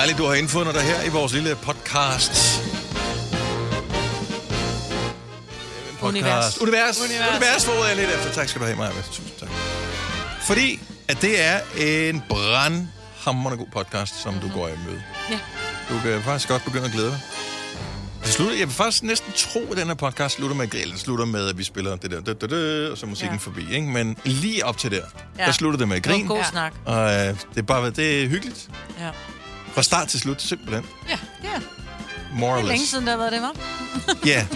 dejligt, du har indfundet dig her i vores lille podcast. Univers. Univers. Univers. Univers får jeg lidt efter. Tak skal du have, Maja. Tusind tak. Fordi at det er en brandhammerende god podcast, som du går i møde. Ja. Du kan faktisk godt begynde at glæde dig. Det slutter, jeg vil faktisk næsten tro, at den her podcast slutter med grillen. slutter med, at vi spiller det der, det, det, det, og så musikken ja. Forbi. Ikke? Men lige op til der, ja. Der slutter det med Det var grin. en god Ja. snak. Og øh, det er bare det er hyggeligt. Ja. Fra start til slut, simpelthen. Ja. ja. More or Det er længe siden, der har været det, var. Ja.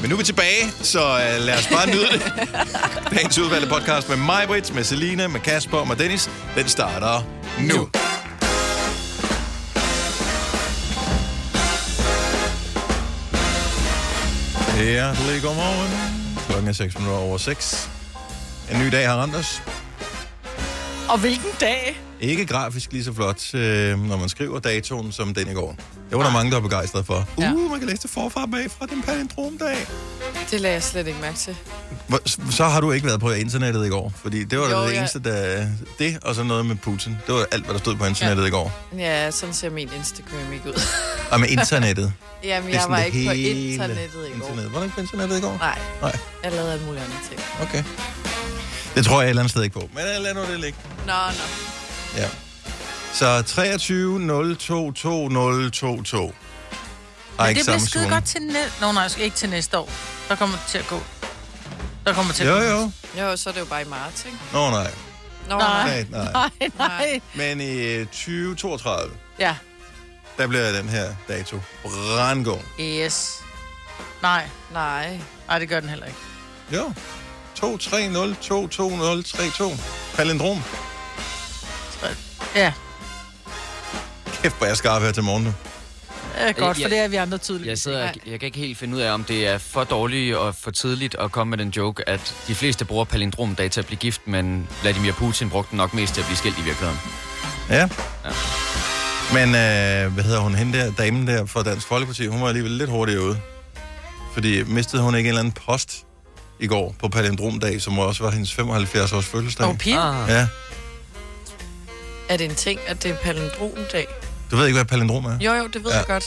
Men nu er vi tilbage, så uh, lad os bare nyde det. Dagens udvalgte podcast med mig, Britt, med Selina, med Kasper og med Dennis. Den starter nu. Hjertelig godmorgen. Klokken er 6 minutter over 6. En ny dag har ramt os. Og hvilken dag? Ikke grafisk lige så flot, øh, når man skriver datoen som den i går. Det var der mange, der var begejstrede for. Uh, Ja. man kan læse det forfra bagfra, den palindromdag. Det lagde jeg slet ikke mærke til. Hvor- Så har du ikke været på internettet i går, fordi det var jo, Jo, det jeg- eneste, der... Det, og så noget med Putin. Det var alt, hvad der stod på internettet ja. i går. Ja, sådan ser min Instagram ikke ud. Og med internettet. Jamen, Det er jeg sådan var det ikke på hele internettet i går. Internet. Var du ikke på internettet i går? Nej, Nej. jeg lavede alle mulige andre ting. Okay. Det tror jeg et eller andet sted ikke på. Men lad nu det ligge. Nå, nå. Ja. Så 23 022 022. Har Men ikke det bliver skide godt til næste... Nå, nej, ikke til næste år. Der kommer det til at gå. Der kommer til Jo, at gå. jo. Jo, så er det jo bare i marts, ikke? Nå, nej. Nå, Nej. Nej, nej. Nej, nej. Men i øh, 2032, Ja, der bliver den her dato brandgod. yes. Nej, Nej. nej, det gør den heller ikke. Jo. 2302232. Palindrom. Ja, Kæft, hvor jeg skarp her til morgen nu. er godt, Jeg- for det er vi andre tydeligt. Jeg, sidder, jeg, jeg kan ikke helt finde ud af, om det er for dårligt og for tidligt at komme med den joke, at de fleste bruger palindromdag til at blive gift, men Vladimir Putin brugte den nok mest til at blive skilt i virkeligheden. Ja. Ja. Men, øh, hvad hedder hun, hende der, damen der fra Dansk Folkeparti, hun var alligevel lidt hurtigere ude. Fordi mistede hun ikke en eller anden post i går på Palindromdag, som også var hendes 75 års fødselsdag. Og pil. Ah. Ja. Er det en ting, at det er palindromdag? Du ved ikke, hvad palindrom er? Jo, jo, det ved Ja. jeg godt.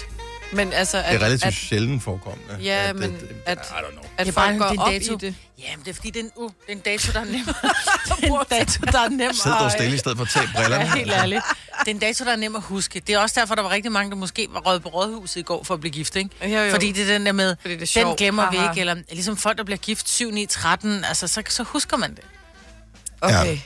Men altså, at, Det er relativt at, sjældent forekommende. Ja, At- men at- at- I don't know. at Det er bare folk en- går det er en op dato. i det. Jamen, det er fordi, det er en, uh, det er en dato, der er nem. det er en dato, der er nem. Sid dog at- stille i stedet for at tage brillerne. Ja, helt ærligt. Det er en dato, der er nem at huske. Det er også derfor, der var rigtig mange, der måske var røget på rådhuset i går for at blive gift, ikke? Jo, jo. Fordi det er den der med, Fordi det er den glemmer vi Haha. ikke. Eller ligesom folk, der bliver gift 7, 9, 13, altså så, så husker man det. Okay. Ja.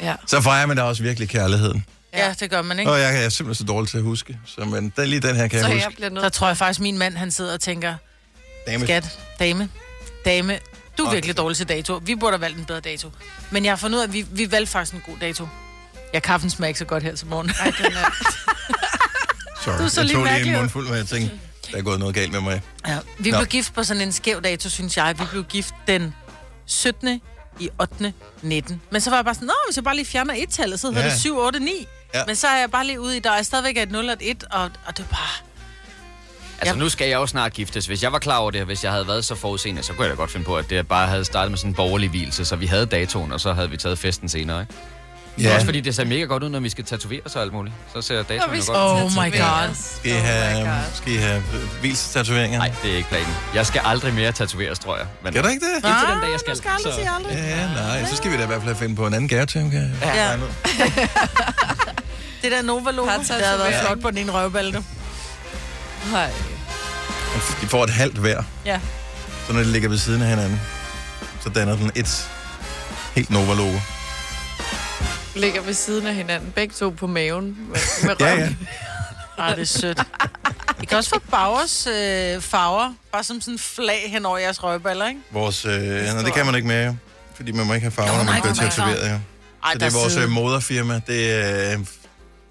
Ja. Så fejrer man da også virkelig kærligheden. Ja, det gør man, ikke? Og jeg jeg er simpelthen så dårlig til at huske. Så men den, lige den her kan Så jeg jeg huske. Så tror jeg faktisk, min mand, han sidder og tænker, Dame. skat, dame, dame, du er Okay. virkelig dårlig til dato. Vi burde have valgt en bedre dato. Men jeg har fundet ud af, at vi, vi valgte faktisk en god dato. Ja, kaffen smager ikke så godt her til morgen. Ej, den er... Sorry. Du er så jeg lige tog lige mærkelig en mundfuld, men jeg tænkte, der er gået noget galt med mig. Ja, vi Nå. blev gift på sådan en skæv dato, synes jeg. Vi blev gift den 17. i 8. 19. Men så var jeg bare sådan, nå, hvis jeg bare lige fjerner et tal, så hedder Ja. det 7, 8, 9. Ja. Men så er jeg bare lige ude i, der er stadigvæk et 0 og et 1, og, og det er bare... Altså, Ja. nu skal jeg jo snart giftes. Hvis jeg var klar over det, hvis jeg havde været så forudseende, så kunne jeg da godt finde på, at det bare havde startet med sådan en borgerlig hvilelse, så vi havde datoen, og så havde vi taget festen senere, ikke? Ja. Også fordi det ser mega godt ud, når vi skal tatovere os og alt muligt. Så ser datoen vi jo skal godt ud. Oh my God. Skal I Oh my have, God. skal I have hvilestatoveringer? Nej, det er ikke planen. Jeg skal aldrig mere tatoveres, tror jeg. Men Kan du ikke det? Indtil den dag, jeg skal. Man skal aldrig Så- sige aldrig. Ja, nej, så skal vi da i hvert fald finde på en anden gave til ham, kan jeg Ja. Det der Nova-logo, Par det har været tatoveringer. flot på den ene røvballe. du. Nej. De får et halvt hver, Ja. så når de ligger ved siden af hinanden, så danner den et helt Nova-logo. Ligger ved siden af hinanden. Begge to på maven. Med, med Ja, røven. ja. Ej, det er sødt. I kan også få Bauers øh, farver, bare som sådan en flag hen over jeres røvballer, ikke? Vores, øh, nej, det kan man ikke mere, jo. fordi man må ikke have farver, Jo, når man bliver tatoveret. Ja. Ej, Så det er vores øh, moderfirma. Det, er, øh,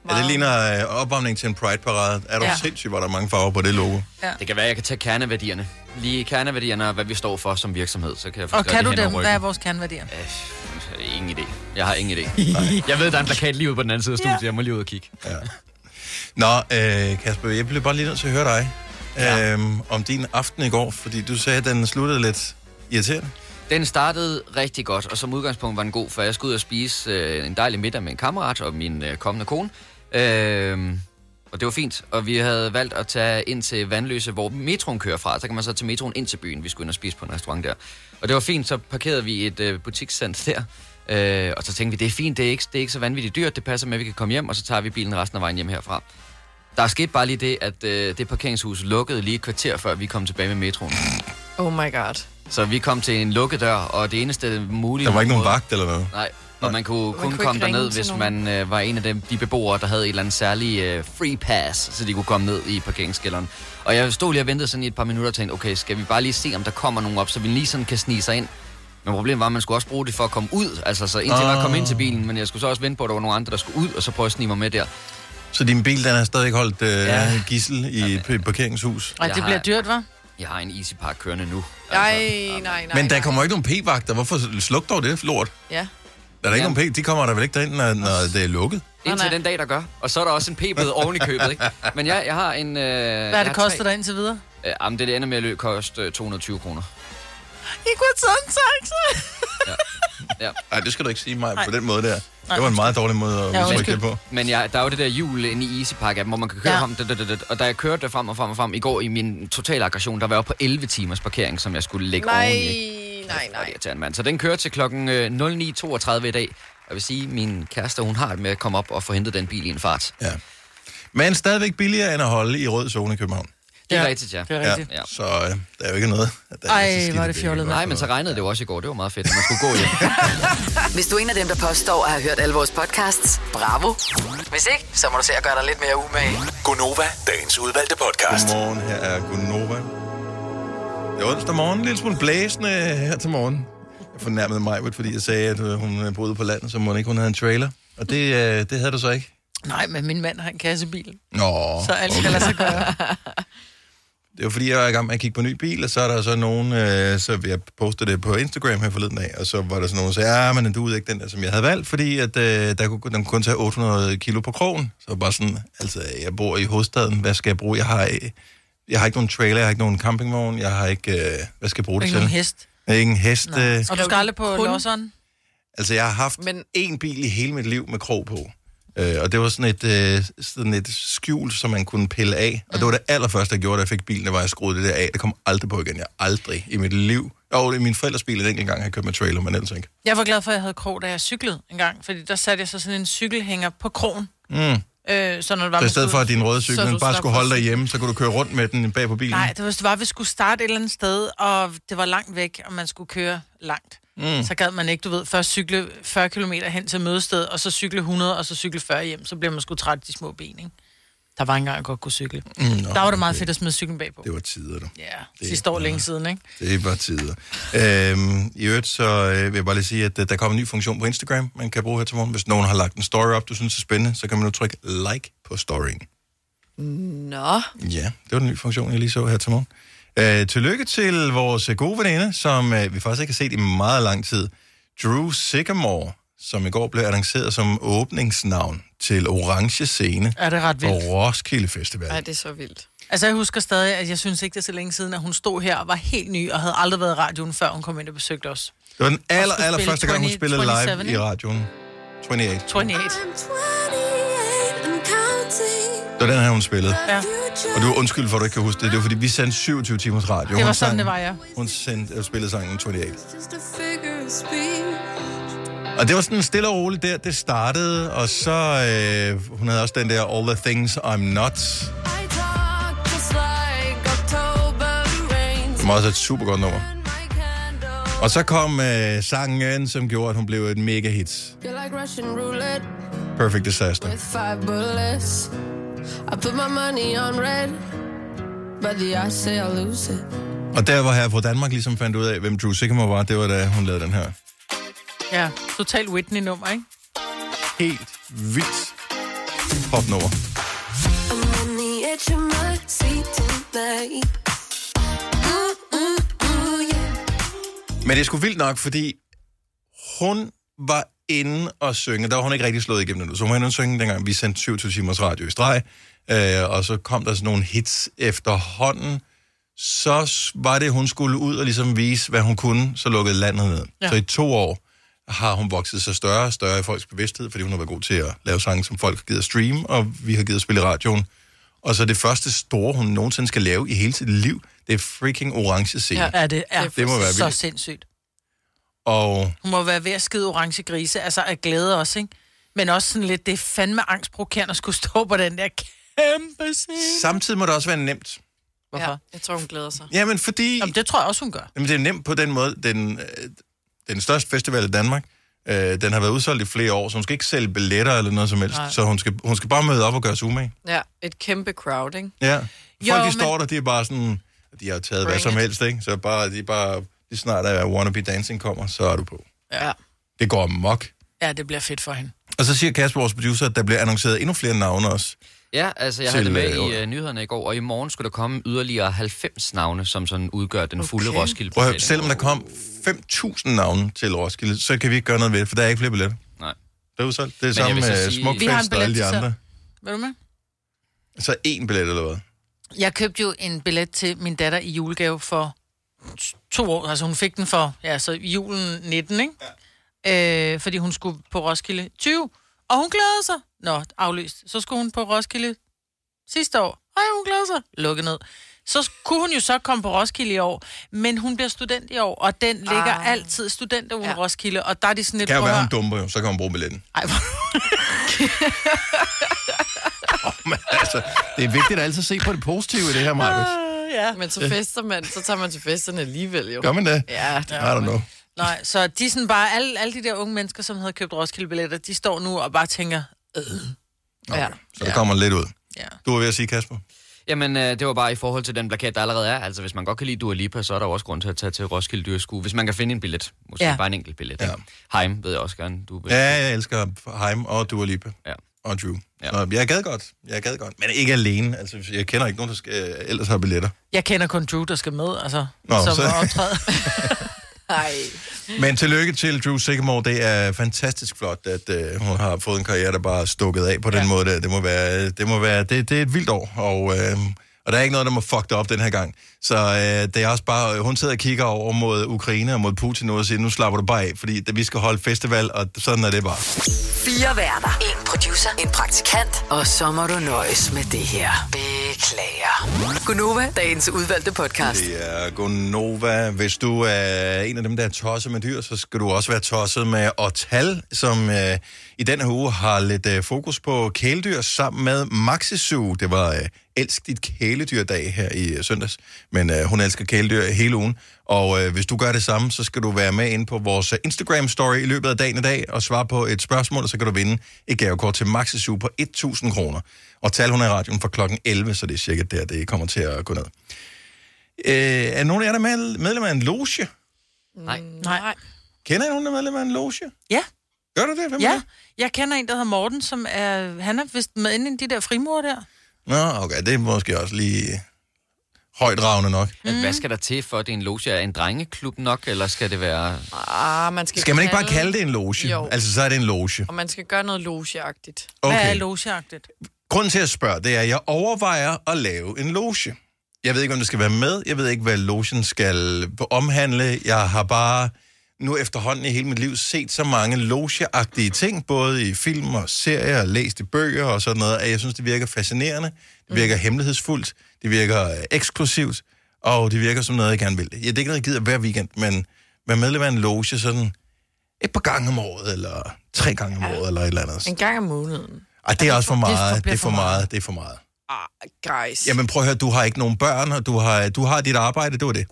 ja, det ligner øh, opvarmning til en Pride-parade. Er du ja. Ja. sindssygt, hvor der er mange farver på det logo? Det kan være, at jeg kan tage kerneværdierne. Lige kerneværdierne og hvad vi står for som virksomhed. Så kan jeg Og kan du dem? Hvad er vores kerneværdier? Øh, ingen idé. Jeg har ingen idé. jeg ved, der er en plakat lige ude på den anden side af studiet. Jeg må lige ud og kigge. Nå, øh, Kasper, jeg blev bare lige nødt til at høre dig Ja. øhm, om din aften i går, fordi du sagde, at den sluttede lidt irriterende. Den startede rigtig godt, og som udgangspunkt var den god, for jeg skulle ud og spise øh, en dejlig middag med en kammerat og min øh, kommende kone. Øh, og det var fint, og vi havde valgt at tage ind til Vandløse, hvor metroen kører fra. Så kan man så til metroen ind til byen, vi skulle ind og spise på en restaurant der. Og det var fint, så parkerede vi et øh, butikscenter der. Øh, og så tænkte vi, det er fint, det er, ikke, det er ikke så vanvittigt dyrt, det passer med, at vi kan komme hjem, og så tager vi bilen resten af vejen hjem herfra. Der skete bare lige det, at øh, det parkeringshus lukkede lige et kvarter, før vi kom tilbage med metroen. Oh my god. Så vi kom til en lukket dør, og det eneste mulige... Der var ikke nogen vagt eller noget. Nej, og man kunne kun kunne komme derned, hvis nogen. man øh, var en af dem, de beboere, der havde et eller andet særligt øh, free pass, så de kunne komme ned i parkeringskælderen. Og jeg stod lige og ventede sådan i et par minutter og tænkte, okay, skal vi bare lige se, om der kommer nogen op, så vi lige sådan kan snige sig ind. Men problemet var, at man skulle også bruge det for at komme ud. Altså, så indtil jeg var kommet ind til bilen, men jeg skulle så også vente på, at der var nogle andre, der skulle ud, og så prøve at snige mig med der. Så din bil, den er stadig holdt øh, Ja. ja. gissel i et parkeringshus. Ej, Jeg det har- bliver dyrt, var? Jeg har en Easy Park kørende nu. Nej, nej, nej. Men der nej. kommer ikke nogen p-vagter. Hvorfor sluk dog det lort? Ja. Der er der ikke Jamen. nogen p. De kommer der vel ikke derind, når, når det er lukket? Indtil nej. den dag, der gør. Og så er der også en p-bøde oven i købet, ikke? Men jeg, jeg har en... Øh, Hvad har det kostet dig indtil videre? Øh, jamen, det, det ender med at løbe koste øh, 220 kroner. I kunne have taget en taxa. Ja. Nej, det skal du ikke sige mig Nej. på den måde der. Nej, Det var en meget dårlig måde at Ja, udtrykke det på. Men jeg, der er jo det der hjul inde i Easy Park, hvor man kan køre Ja. ja. ham. Det, det, det, det. Og da jeg kørte frem og frem og frem i går i min totale aggression, der var jeg på 11 timers parkering, som jeg skulle lægge Nej, oveni. nej, nej. mand. Så den kører til klokken øh, 09.32 i dag. Jeg vil sige, min kæreste, hun har det med at komme op og få hentet den bil i en fart. Ja. Men stadigvæk billigere end at holde i rød zone i København. Det er Ja. rigtigt, ja. Det er Ja. rigtigt. Ja. Så øh, der er jo ikke noget. Der er Ej, skidt hvor er det fjollet. Nej, men så regnede det jo også i går. Det var meget fedt, at man skulle gå hjem. Hvis du er en af dem, der påstår at have hørt alle vores podcasts, bravo. Hvis ikke, så må du se at gøre dig lidt mere umage. Gonova, dagens udvalgte podcast. Godmorgen, her er Gunova. Det er onsdag morgen, en lille smule blæsende her til morgen. Jeg fornærmede mig, fordi jeg sagde, at øh, hun boede på landet, så må ikke hun havde en trailer. Og det, øh, det havde du så ikke. Nej, men min mand har en kassebil, Nå, så alt skal lade sig gøre. Det var fordi, jeg var i gang med at kigge på en ny bil, og så er der så nogen, øh, så jeg postede det på Instagram her forleden af, og så var der sådan nogen, der sagde, ja, men du er ikke den der, som jeg havde valgt, fordi at, øh, der kunne, den kunne kun tage 800 kilo på krogen. Så bare sådan, altså, jeg bor i hovedstaden, hvad skal jeg bruge? Jeg har, øh, jeg har ikke nogen trailer, jeg har ikke nogen campingvogn, jeg har ikke, øh, hvad skal jeg bruge det Ikke til? nogen hest. Jeg har ikke en hest. Nej. Og du skal aldrig på kun- losseren? altså, jeg har haft Men- én bil i hele mit liv med krog på. Øh, og det var sådan et, øh, sådan et skjul, som man kunne pille af. Og det var det allerførste, jeg gjorde, da jeg fik bilen, det var, at jeg skruede det der af. Det kom aldrig på igen. Jeg aldrig i mit liv. Jo, i min forældres bil en enkelt gang, har jeg kørt med trailer, men ellers ikke. Jeg var glad for, at jeg havde krog, da jeg cyklede en gang, fordi der satte jeg så sådan en cykelhænger på krogen. Mm. Øh, så når det var, Så i stedet for, at din røde cykel bare skulle holde dig hjemme, så kunne du køre rundt med den bag på bilen. Nej, det var, det var, at vi skulle starte et eller andet sted, og det var langt væk, og man skulle køre langt. Mm. Så gad man ikke, du ved, først cykle 40 km hen til mødested, og så cykle 100, og så cykle 40 hjem. Så bliver man sgu træt af de små ben, ikke? Der var engang, jeg godt kunne cykle. Mm, nå, der var det meget okay. fedt at smide cyklen bagpå. Det var tider, du. Ja, Det- sidste år længe siden, ikke? Det var tider. Øhm, I øvrigt, så øh, vil jeg bare lige sige, at øh, der kommer en ny funktion på Instagram, man kan bruge her til morgen. Hvis nogen har lagt en story op, du synes er spændende, så kan man nu trykke like på storyen. Nå. Ja, det var den nye funktion, jeg lige så her til morgen. Øh, tillykke til vores gode veninde, som øh, vi faktisk ikke har set i meget lang tid. Drew Sycamore, som i går blev annonceret som åbningsnavn til Orange Scene Er det ret på vildt? Roskilde Festival. Ej, det er så vildt. Altså, jeg husker stadig, at jeg synes ikke, det er så længe siden, at hun stod her og var helt ny, og havde aldrig været i radioen, før hun kom ind og besøgte os. Det var den aller, aller første gang, hun 20, spillede 27, live i radioen. 28. 28. Det var den her, hun spillede. Ja. Og du er undskyld for, at du ikke kan huske det. Det var fordi, vi sendte 27 timers radio. Det var Hun sådan, sang- det var, ja. Hun sendte, spillede sangen 28. Og det var sådan stille og roligt der, det startede, og så, øh, hun havde også den der All the Things I'm Not, som også er et super godt nummer. Og så kom øh, sangen, som gjorde, at hun blev et mega hit. Perfect Disaster. I put my money on red, but the odds say I lose it. Og der, hvor her på Danmark ligesom fandt ud af, hvem Drew Sycamore var, det var da hun lavede den her. Ja, totalt Whitney-nummer, ikke? Helt vildt popnummer. Men det er sgu vildt nok, fordi hun var inde og synge. Der var hun ikke rigtig slået igennem endnu. Så hun var inde og synge, dengang vi sendte 27 timers radio i streg. Øh, og så kom der sådan nogle hits efterhånden. Så var det, hun skulle ud og ligesom vise, hvad hun kunne. Så lukkede landet ned. Ja. Så i to år har hun vokset sig større og større i folks bevidsthed, fordi hun har været god til at lave sange, som folk har givet at streame, og vi har givet at spille i radioen. Og så det første store, hun nogensinde skal lave i hele sit liv, det er freaking orange scene. Ja. Ja, det er Det må være så vildt. sindssygt. Og Hun må være ved at skide orange grise, altså af glæde også, ikke? Men også sådan lidt, det er fandme angstprovokerende at skulle stå på den der kæmpe scene. samtidig må det også være nemt. Hvorfor? Ja, jeg tror, hun glæder sig. Jamen, fordi... Jamen, det tror jeg også, hun gør. Jamen, det er nemt på den måde. Den, øh, den største festival i Danmark, øh, den har været udsolgt i flere år, så hun skal ikke sælge billetter eller noget som helst. Nej. Så hun skal, hun skal bare møde op og gøre sig umage. Ja, et kæmpe crowd, ikke? Ja. Folk, Jo, de men- står der, de er bare sådan... De har taget hvad Bring som it. helst, ikke? Så bare, de er bare... De snart er Wannabe Dancing kommer, så er du på. Ja. Det går amok. Ja, det bliver fedt for hende. Og så siger Kasper, vores producer, at der bliver annonceret endnu flere navne også. Ja, altså jeg havde det med i uh, nyhederne i går, og i morgen skulle der komme yderligere 90 navne, som sådan udgør den fulde Okay. Roskilde. Prøv at høre, selvom der kom 5.000 navne til Roskilde, så kan vi ikke gøre noget ved det, for der er ikke flere billetter. Nej. Det er udsolgt. Det er samme vil med sige- Smukfest Vi har en og alle de andre. Ved du med? Så én billet eller hvad? Jeg købte jo en billet til min datter i julegave for to år. Altså hun fik den for, ja, så julen 19, ikke? Ja. Øh, fordi hun skulle på Roskilde 20. Og hun glæder sig. Nå, aflyst. Så skulle hun på Roskilde sidste år. Ej, hun glæder sig. Lukket ned. Så kunne hun jo så komme på Roskilde i år, men hun bliver student i år, og den ligger Ah. altid studenterugen ja. Ja. Roskilde, og der er de sådan lidt... Kan jo være, hun dumper jo, så kan hun bruge billetten. Ej, hvor... Men altså, det er vigtigt at altid se på det positive i det her, Marcus. ja. Men så fester man, så tager man til festerne alligevel, jo. Gør man det? Ja, det I don't know. Nej, så de sådan bare, alle, alle de der unge mennesker, som havde købt Roskilde-billetter, de står nu og bare tænker, ja. Så det kommer lidt ud. ja. Du var ved at sige, Kasper? Jamen, øh, det var bare i forhold til den plakat, der allerede er. Altså, hvis man godt kan lide Dua Lipa, så er der også grund til at tage til Roskilde Dyrskue. Hvis man kan finde en billet. Måske Ja. bare en enkelt billet. Ja. Heim ved jeg også gerne, du vil. Ja, jeg elsker Heim og Dua Lipa. Ja. Og Drew. Ja. Så jeg gad godt. Jeg gad godt. Men ikke alene. Altså, jeg kender ikke nogen, der skal, øh, ellers har billetter. Jeg kender kun Drew, der skal med, altså, Nå, som så- så... optræde. Ej. Men tillykke til Drew Sigamore. Det er fantastisk flot, at øh, hun har fået en karriere, der bare er stukket af på den ja. måde. Der. Det må være, det, må være det, det er et vildt år, og, øh, og der er ikke noget, der må fuck det op den her gang. Så øh, det er også bare, hun sidder og kigger over mod Ukraine og mod Putin nu og siger, nu slapper du bare af, fordi vi skal holde festival, og sådan er det bare. Fire værter. En producer. En praktikant. Og så må du nøjes med det her. Beklager. Gunova, dagens udvalgte podcast. Det er Gonova. Hvis du er en af dem, der er tosset med dyr, så skal du også være tosset med Otal, som øh, i den her uge har lidt øh, fokus på kæledyr sammen med Maxisu. Det var øh, Elsk dit kæledyrdag her i øh, søndags, men øh, hun elsker kæledyr hele ugen. Og øh, hvis du gør det samme, så skal du være med ind på vores øh, Instagram-story i løbet af dagen i dag og svare på et spørgsmål, og så kan du vinde et gavekort til Maxisu på 1.000 kroner. Og tal hun er i radioen fra klokken 11, så det er cirka der, det kommer til at gå ned. Øh, er nogen af jer, der er med- medlem af en loge? Nej. Nej. Kender I nogen, der er medlem af en loge? Ja, Gør du det? Hvem er ja. det? Jeg kender en, der hedder Morten, som er... Han er vist med inde i de der frimur der. Nå, okay, det er måske også lige højdragende nok. Mm. Hvad skal der til for, at det er en loge? Er en drengeklub nok, eller skal det være... Ah, man skal, Skal man ikke bare kalde det en loge? Jo. Altså, så er det en loge. Og man skal gøre noget logeagtigt. Okay. Hvad er logeagtigt? Grunden til at spørge, det er, at jeg overvejer at lave en loge. Jeg ved ikke, om det skal være med. Jeg ved ikke, hvad logen skal omhandle. Jeg har bare nu efterhånden i hele mit liv set så mange logeagtige ting, både i film og serier, og læst i bøger og sådan noget, at jeg synes, det virker fascinerende. Det virker hemmelighedsfuldt. Det virker øh, eksklusivt. Og det virker som noget, jeg gerne vil. Ja, det er ikke noget, jeg gider hver weekend, men være medlem af en loge sådan et par gange om året, eller tre gange om året, eller et eller andet. En gang om måneden. Ej, det er også for er meget. Det er for meget. Det er for meget. Ah, guys. Jamen prøv at høre, du har ikke nogen børn, og du har, du har dit arbejde, det var det.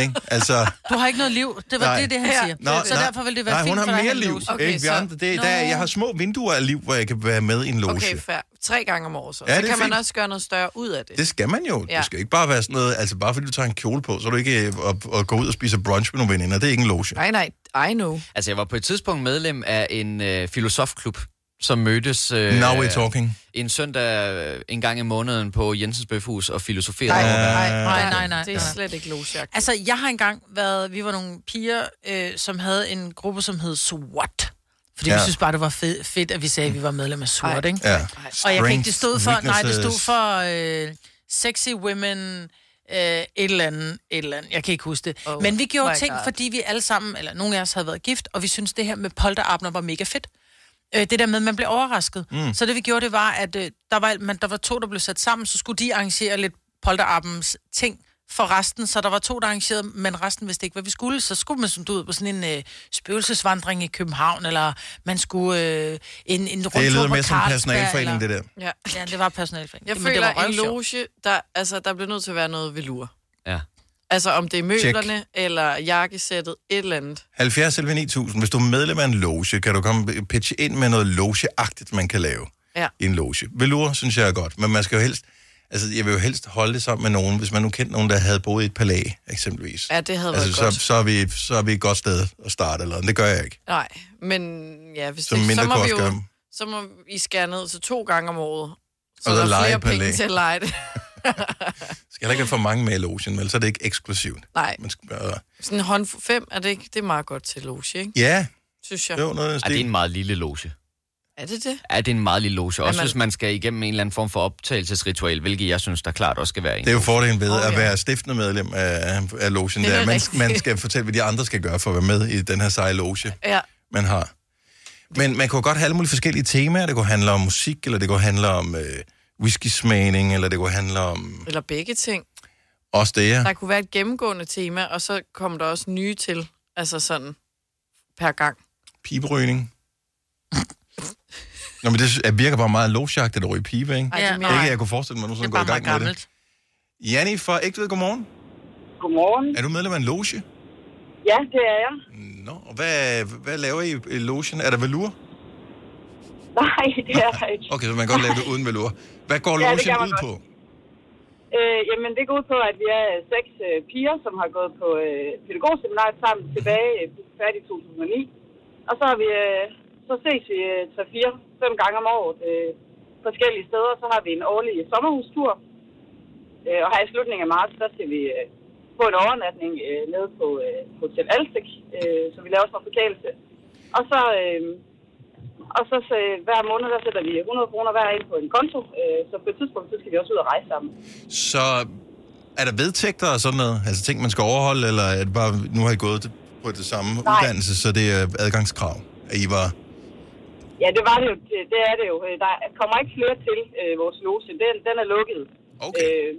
Ikke? Altså, Du har ikke noget liv. Det var Nej. det, det han siger. Nå, så nej, derfor vil det være nej, fint hun har for dig at mere have en liv. loge. Okay, ikke? Vi andre, det, der, jeg har små vinduer af liv, hvor jeg kan være med i en loge. Okay, fair. Tre gange om året så. Ja, så kan man fint. også gøre noget større ud af det. Det skal man jo. Ja. Det skal ikke bare være sådan noget, altså bare fordi du tager en kjole på, så er du ikke at, at gå ud og spise brunch med nogle veninder. Det er ikke en loge. Nej, nej, I know. Altså, jeg var på et tidspunkt medlem af en øh, filosofklub, som mødtes øh, Now we're talking. en søndag øh, en gang i måneden på Jensens Bøfhus og filosoferede. Nej, over, hvad- nej, nej, nej, nej, Det er slet ikke logeagtigt. Altså, jeg har engang været... Vi var nogle piger, øh, som havde en gruppe, som hed SWAT. Fordi ja. Vi synes bare, det var fedt, fedt, at vi sagde, at vi var medlem af SWAT, ikke? Ja. Og jeg kan ikke, det stod for... Nej, det stod for øh, sexy women, øh, et eller andet, et eller andet. Jeg kan ikke huske det. Oh Men vi gjorde ting, God. fordi vi alle sammen, eller nogle af os havde været gift, og vi synes det her med polterabner var mega fedt. Øh, det der med, at man blev overrasket. Mm. Så det vi gjorde, det var, at øh, der, var, man, der var to, der blev sat sammen, så skulle de arrangere lidt polterabens ting for resten, så der var to, der arrangerede, men resten vidste ikke, hvad vi skulle. Så skulle man sådan ud på sådan en øh, spøgelsesvandring i København, eller man skulle øh, en, en rundtur Det lyder på mere som personalforening, eller... det der. Ja. Ja, det var personalforening. Jeg Men det føler, var en loge, der, altså, der bliver nødt til at være noget velur. Ja. Altså, om det er møblerne, eller jakkesættet, et eller andet. 70 eller 9000. Hvis du er medlem af en loge, kan du komme pitche ind med noget logeagtigt, man kan lave Ja. i en loge. Velour synes jeg er godt, men man skal jo helst... Altså, jeg vil jo helst holde det sammen med nogen, hvis man nu kendte nogen, der havde boet i et palæ, eksempelvis. Ja, det havde været altså, godt. så, så, er vi, så er vi et godt sted at starte, eller det gør jeg ikke. Nej, men ja, hvis Som det, så, må vi jo, så må vi skære ned til to gange om året. Så Og så der er flere palæ. penge til at lege det. Skal heller ikke have for mange med i logen, vel? Så er det ikke eksklusivt. Nej, Man skal, bare- sådan en hånd fem, er det ikke? Det er meget godt til loge, ikke? ja, Synes jeg. jo, noget Ej, det er en meget lille loge. Er det det? Ja, det er en meget lille loge. Også man- hvis man skal igennem en eller anden form for optagelsesritual, hvilket jeg synes, der klart også skal være en. Det er jo fordelen ved Åh, at være stiftende medlem af, af logen. Det er Der. Man, man skal fortælle, hvad de andre skal gøre for at være med i den her seje loge, Ja. man har. Men man kunne godt have alle mulige forskellige temaer. Det kunne handle om musik, eller det kunne handle om øh, whisky-smagning, eller det kunne handle om Eller begge ting. også det, ja. Der kunne være et gennemgående tema, og så kommer der også nye til. Altså sådan per gang. Piberygning. Nå, men det det virker bare meget logeagtigt at ryge pibe, ikke? Ej, det er mere, ikke, jeg kunne forestille mig, at nu Det sådan er går i gang med det. gammelt. Janni fra Ægtved, godmorgen. Godmorgen. Er du medlem af en loge? Ja, det er jeg. Nå, og hvad, hvad laver I i logen? Er der velur? Nej, det er ikke. Okay, så man kan godt lave det uden velur. Hvad går Ja, logen ud godt. på? Øh, jamen, det går ud på, at vi er seks øh, piger, som har gået på øh, pædagogseminaret sammen tilbage øh, færdig i 2009. Og så har vi, øh, så ses vi øh, 3-4-5 gange om året øh, forskellige steder. Så har vi en årlig sommerhustur. Øh, og her i slutningen af marts, der skal vi øh, på en overnatning øh, nede på øh, Hotel Alstik. Øh, så vi laver sådan en forkælelse. Og så... Øh, og så, så hver måned, der sætter vi 100 kroner hver ind på en konto. Øh, så på et tidspunkt, så skal vi også ud og rejse sammen. Så er der vedtægter og sådan noget? Altså ting, man skal overholde, eller er det bare, nu har I gået på det samme Nej. uddannelse, så det er adgangskrav, at I var... Ja, det var det jo. Det, det er det jo. Øh, Der kommer ikke flere til øh, vores loge. Den, den er lukket. Okay. Øh,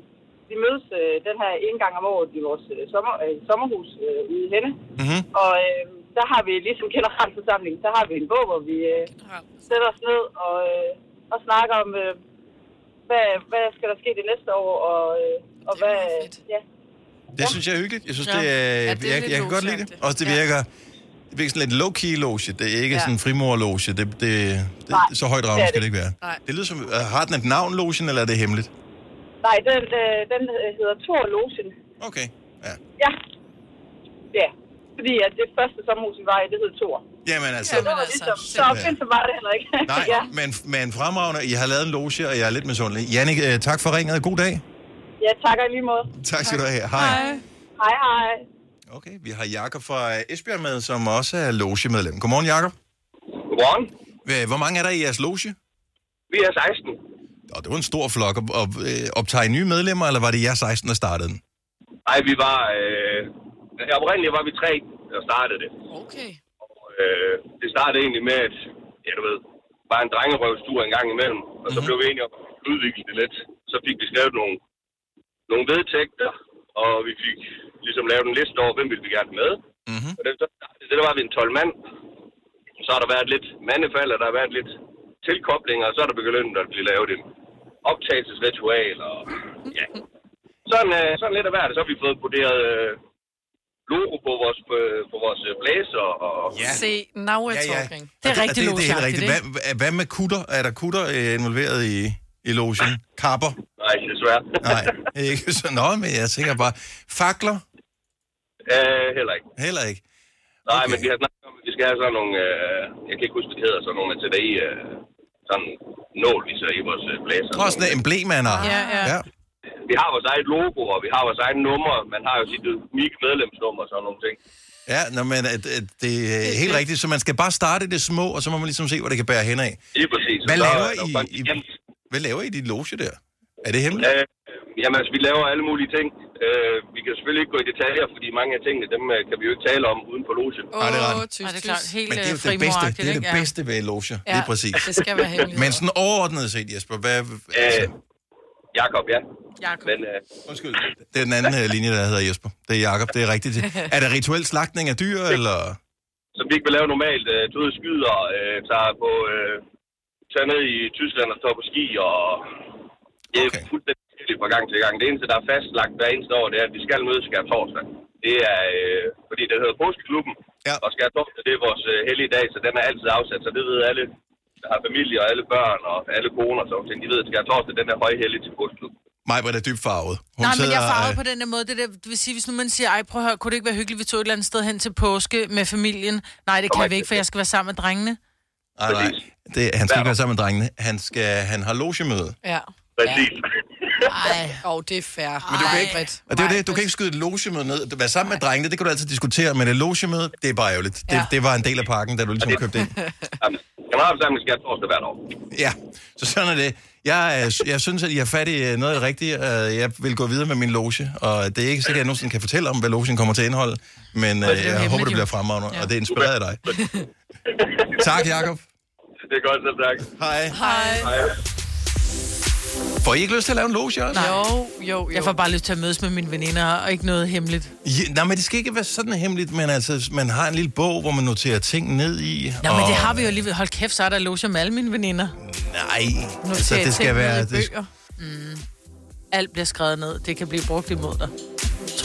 vi mødes øh, den her en gang om året i vores øh, sommer, øh, sommerhus øh, ude i Henne. Mm-hmm. Og øh, der har vi ligesom generalforsamling, der har vi en bog, hvor vi øh, sætter os ned og, øh, og snakker om, øh, hvad, hvad skal der ske det næste år, og, øh, og Det hvad... Ja, Det synes jeg er hyggeligt. Jeg synes, Ja. det er... Ja, det er jeg, jeg kan godt lide det. Også det Ja. virker... Det virker sådan lidt low-key loge. Det er ikke Ja. sådan en frimor-loge. Det, det, det, Nej, så højt er skal det det ikke være. Nej. Det lyder som... øh, Har den et navn, logen, eller er det hemmeligt? nej, den, øh, den hedder Thor Logen. Okay, ja. Ja. Ja. Fordi at det første sommerhus, vi var i, det hed Thor. Jamen altså... Var altså, ligesom, så så var det heller ikke. Nej, ja. men, men fremragende. I har lavet en loge, og jeg er lidt misundelig. Jannik, øh, tak for ringet. God dag. ja, tak og i lige måde. Tak skal du have. Hej. Hej, hej. Okay, vi har Jakob fra Esbjerg med, som også er logemedlem. Godmorgen, Jakob. Godmorgen. Hvor mange er der i jeres loge? Vi er 16. Og det var en stor flok. Og, og, øh, optager I nye medlemmer, eller var det jer 16, der startede den? Ej, vi var... Øh, oprindeligt var vi tre, der startede det. Okay. Og, øh, det startede egentlig med, at, ja du ved, bare en drengerøvstur en gang imellem. Og så Mhm. blev vi enige om at udvikle det lidt. Så fik vi skrevet nogle, nogle vedtægter, og vi fik ligesom lavet en liste over, hvem ville vi gerne med. Mm-hmm. Og det, så, det der var vi en 12 mand. Så har der været lidt mandefald, og der har været lidt tilkoblinger, og så er der begyndt at blive lavet en optagelsesritual, og ja. Sådan, øh, sådan lidt af hvert. Så har vi fået broderet øh, logo på vores, på vores øh, blæser, og Ja. Se, now we're Ja, ja. talking. Det er Og rigtig det, det er helt rigtigt. Hvad, hvad- med kutter? Er der kutter øh, involveret i, i logen? Kapper? nej, desværre. Nej, ikke så. Nå, men jeg tænker bare, fakler? øh, heller ikke. Heller ikke. Nej, Okay. men vi har snakket om, at vi skal have sådan nogle, øh, jeg kan ikke huske, hvad det hedder, sådan nogle ATDI, øh, sådan nål, vi så i vores øh, blæser. Også sådan en emblemander. Ja, ja. ja. Vi har vores eget logo, og vi har vores eget nummer. Man har jo sit unikke medlemsnummer og sådan nogle ting. Ja, nå, men at, at det er helt rigtigt. Så man skal bare starte i det små, og så må man ligesom se, hvor det kan bære hen af. Lige præcis. Hvad Så er laver jo I, i, hvad laver I i dit loge der? Er det hemmeligt? Øh, jamen, altså, vi laver alle mulige ting. Øh, vi kan selvfølgelig ikke gå i detaljer, fordi mange af tingene, dem øh, kan vi jo ikke tale om uden for logen. Nej, det er ret. Åh, tys, det er klart. Helt Men det er jo øh, det bedste, det er det bedste ved loger. Ja, Det er præcis. Det skal være hemmeligt. Men sådan overordnet set, Jesper, hvad... Øh, Altså, Jakob, ja. Jakob. Men øh, undskyld, det er den anden øh, linje, der hedder Jesper. Det er Jakob, det er rigtigt. Er det rituel slagtning af dyr, eller... som vi ikke vil lave normalt, øh, du skyder, øh, tager på, øh, tager ned i Tyskland og står på ski, og det er Okay. okay. fuldstændig forskelligt fra gang til gang. Det eneste, der er fastlagt hver eneste år, det er, at vi skal mødes skær torsdag. Det er, øh, fordi det hedder Påskeklubben, Ja. og skær torsdag, det er vores øh, hellige dag, så den er altid afsat, så det ved alle, der har familie og alle børn og alle koner, så de ved, at skær torsdag, den er højhellig til Påskeklubben. Mig er dybt farvet. Hun Nej, men jeg er farvet øh, på den der måde. Det, der, det vil sige, hvis nu man siger, ej, prøv at høre, kunne det ikke være hyggeligt, vi tog et eller andet sted hen til påske med familien? Nej, det kan vi ikke, for jeg skal være sammen med drengene. Nej, nej. Det, han skal ikke være sammen med drengene. Han, skal, han har logemøde. Ja. Præcis. Ej. Åh, oh, det er fair. Men du kan ikke, og det er det, du kan ikke skyde et logemøde ned. At Være sammen med drengene, det kan du altid diskutere, men et logemøde, det er bare ærgerligt. Det, Ja. det var en del af pakken, da du ligesom købte ind. Generalforsamling skær torsdag hvert år. Ja, så sådan er det. Jeg, er- jeg synes, at I har fat i øh, noget af det rigtige. Øh, Jeg vil gå videre med min loge, og det er ikke sikkert, at jeg nogensinde kan fortælle om, hvad logen kommer til at indeholde, men øh, jeg hemmeligt, håber, det bliver fremragende, Ja. og det er inspireret af dig. Tak, Jakob. Det er godt, selv tak. Hej. Hej. Hej. Får I ikke lyst til at lave en loge også? Jo, jo, jo. Jeg får bare lyst til at mødes med mine veninder, og ikke noget hemmeligt. Ja, nej, men det skal ikke være sådan hemmeligt, men altså, man har en lille bog, hvor man noterer ting ned i. Men og- det har vi jo alligevel. Hold kæft, så er der loge med alle mine veninder. Nej, Nu altså, det skal ting ned være... Det, bøger. Alt bliver skrevet ned. Det kan blive brugt imod dig.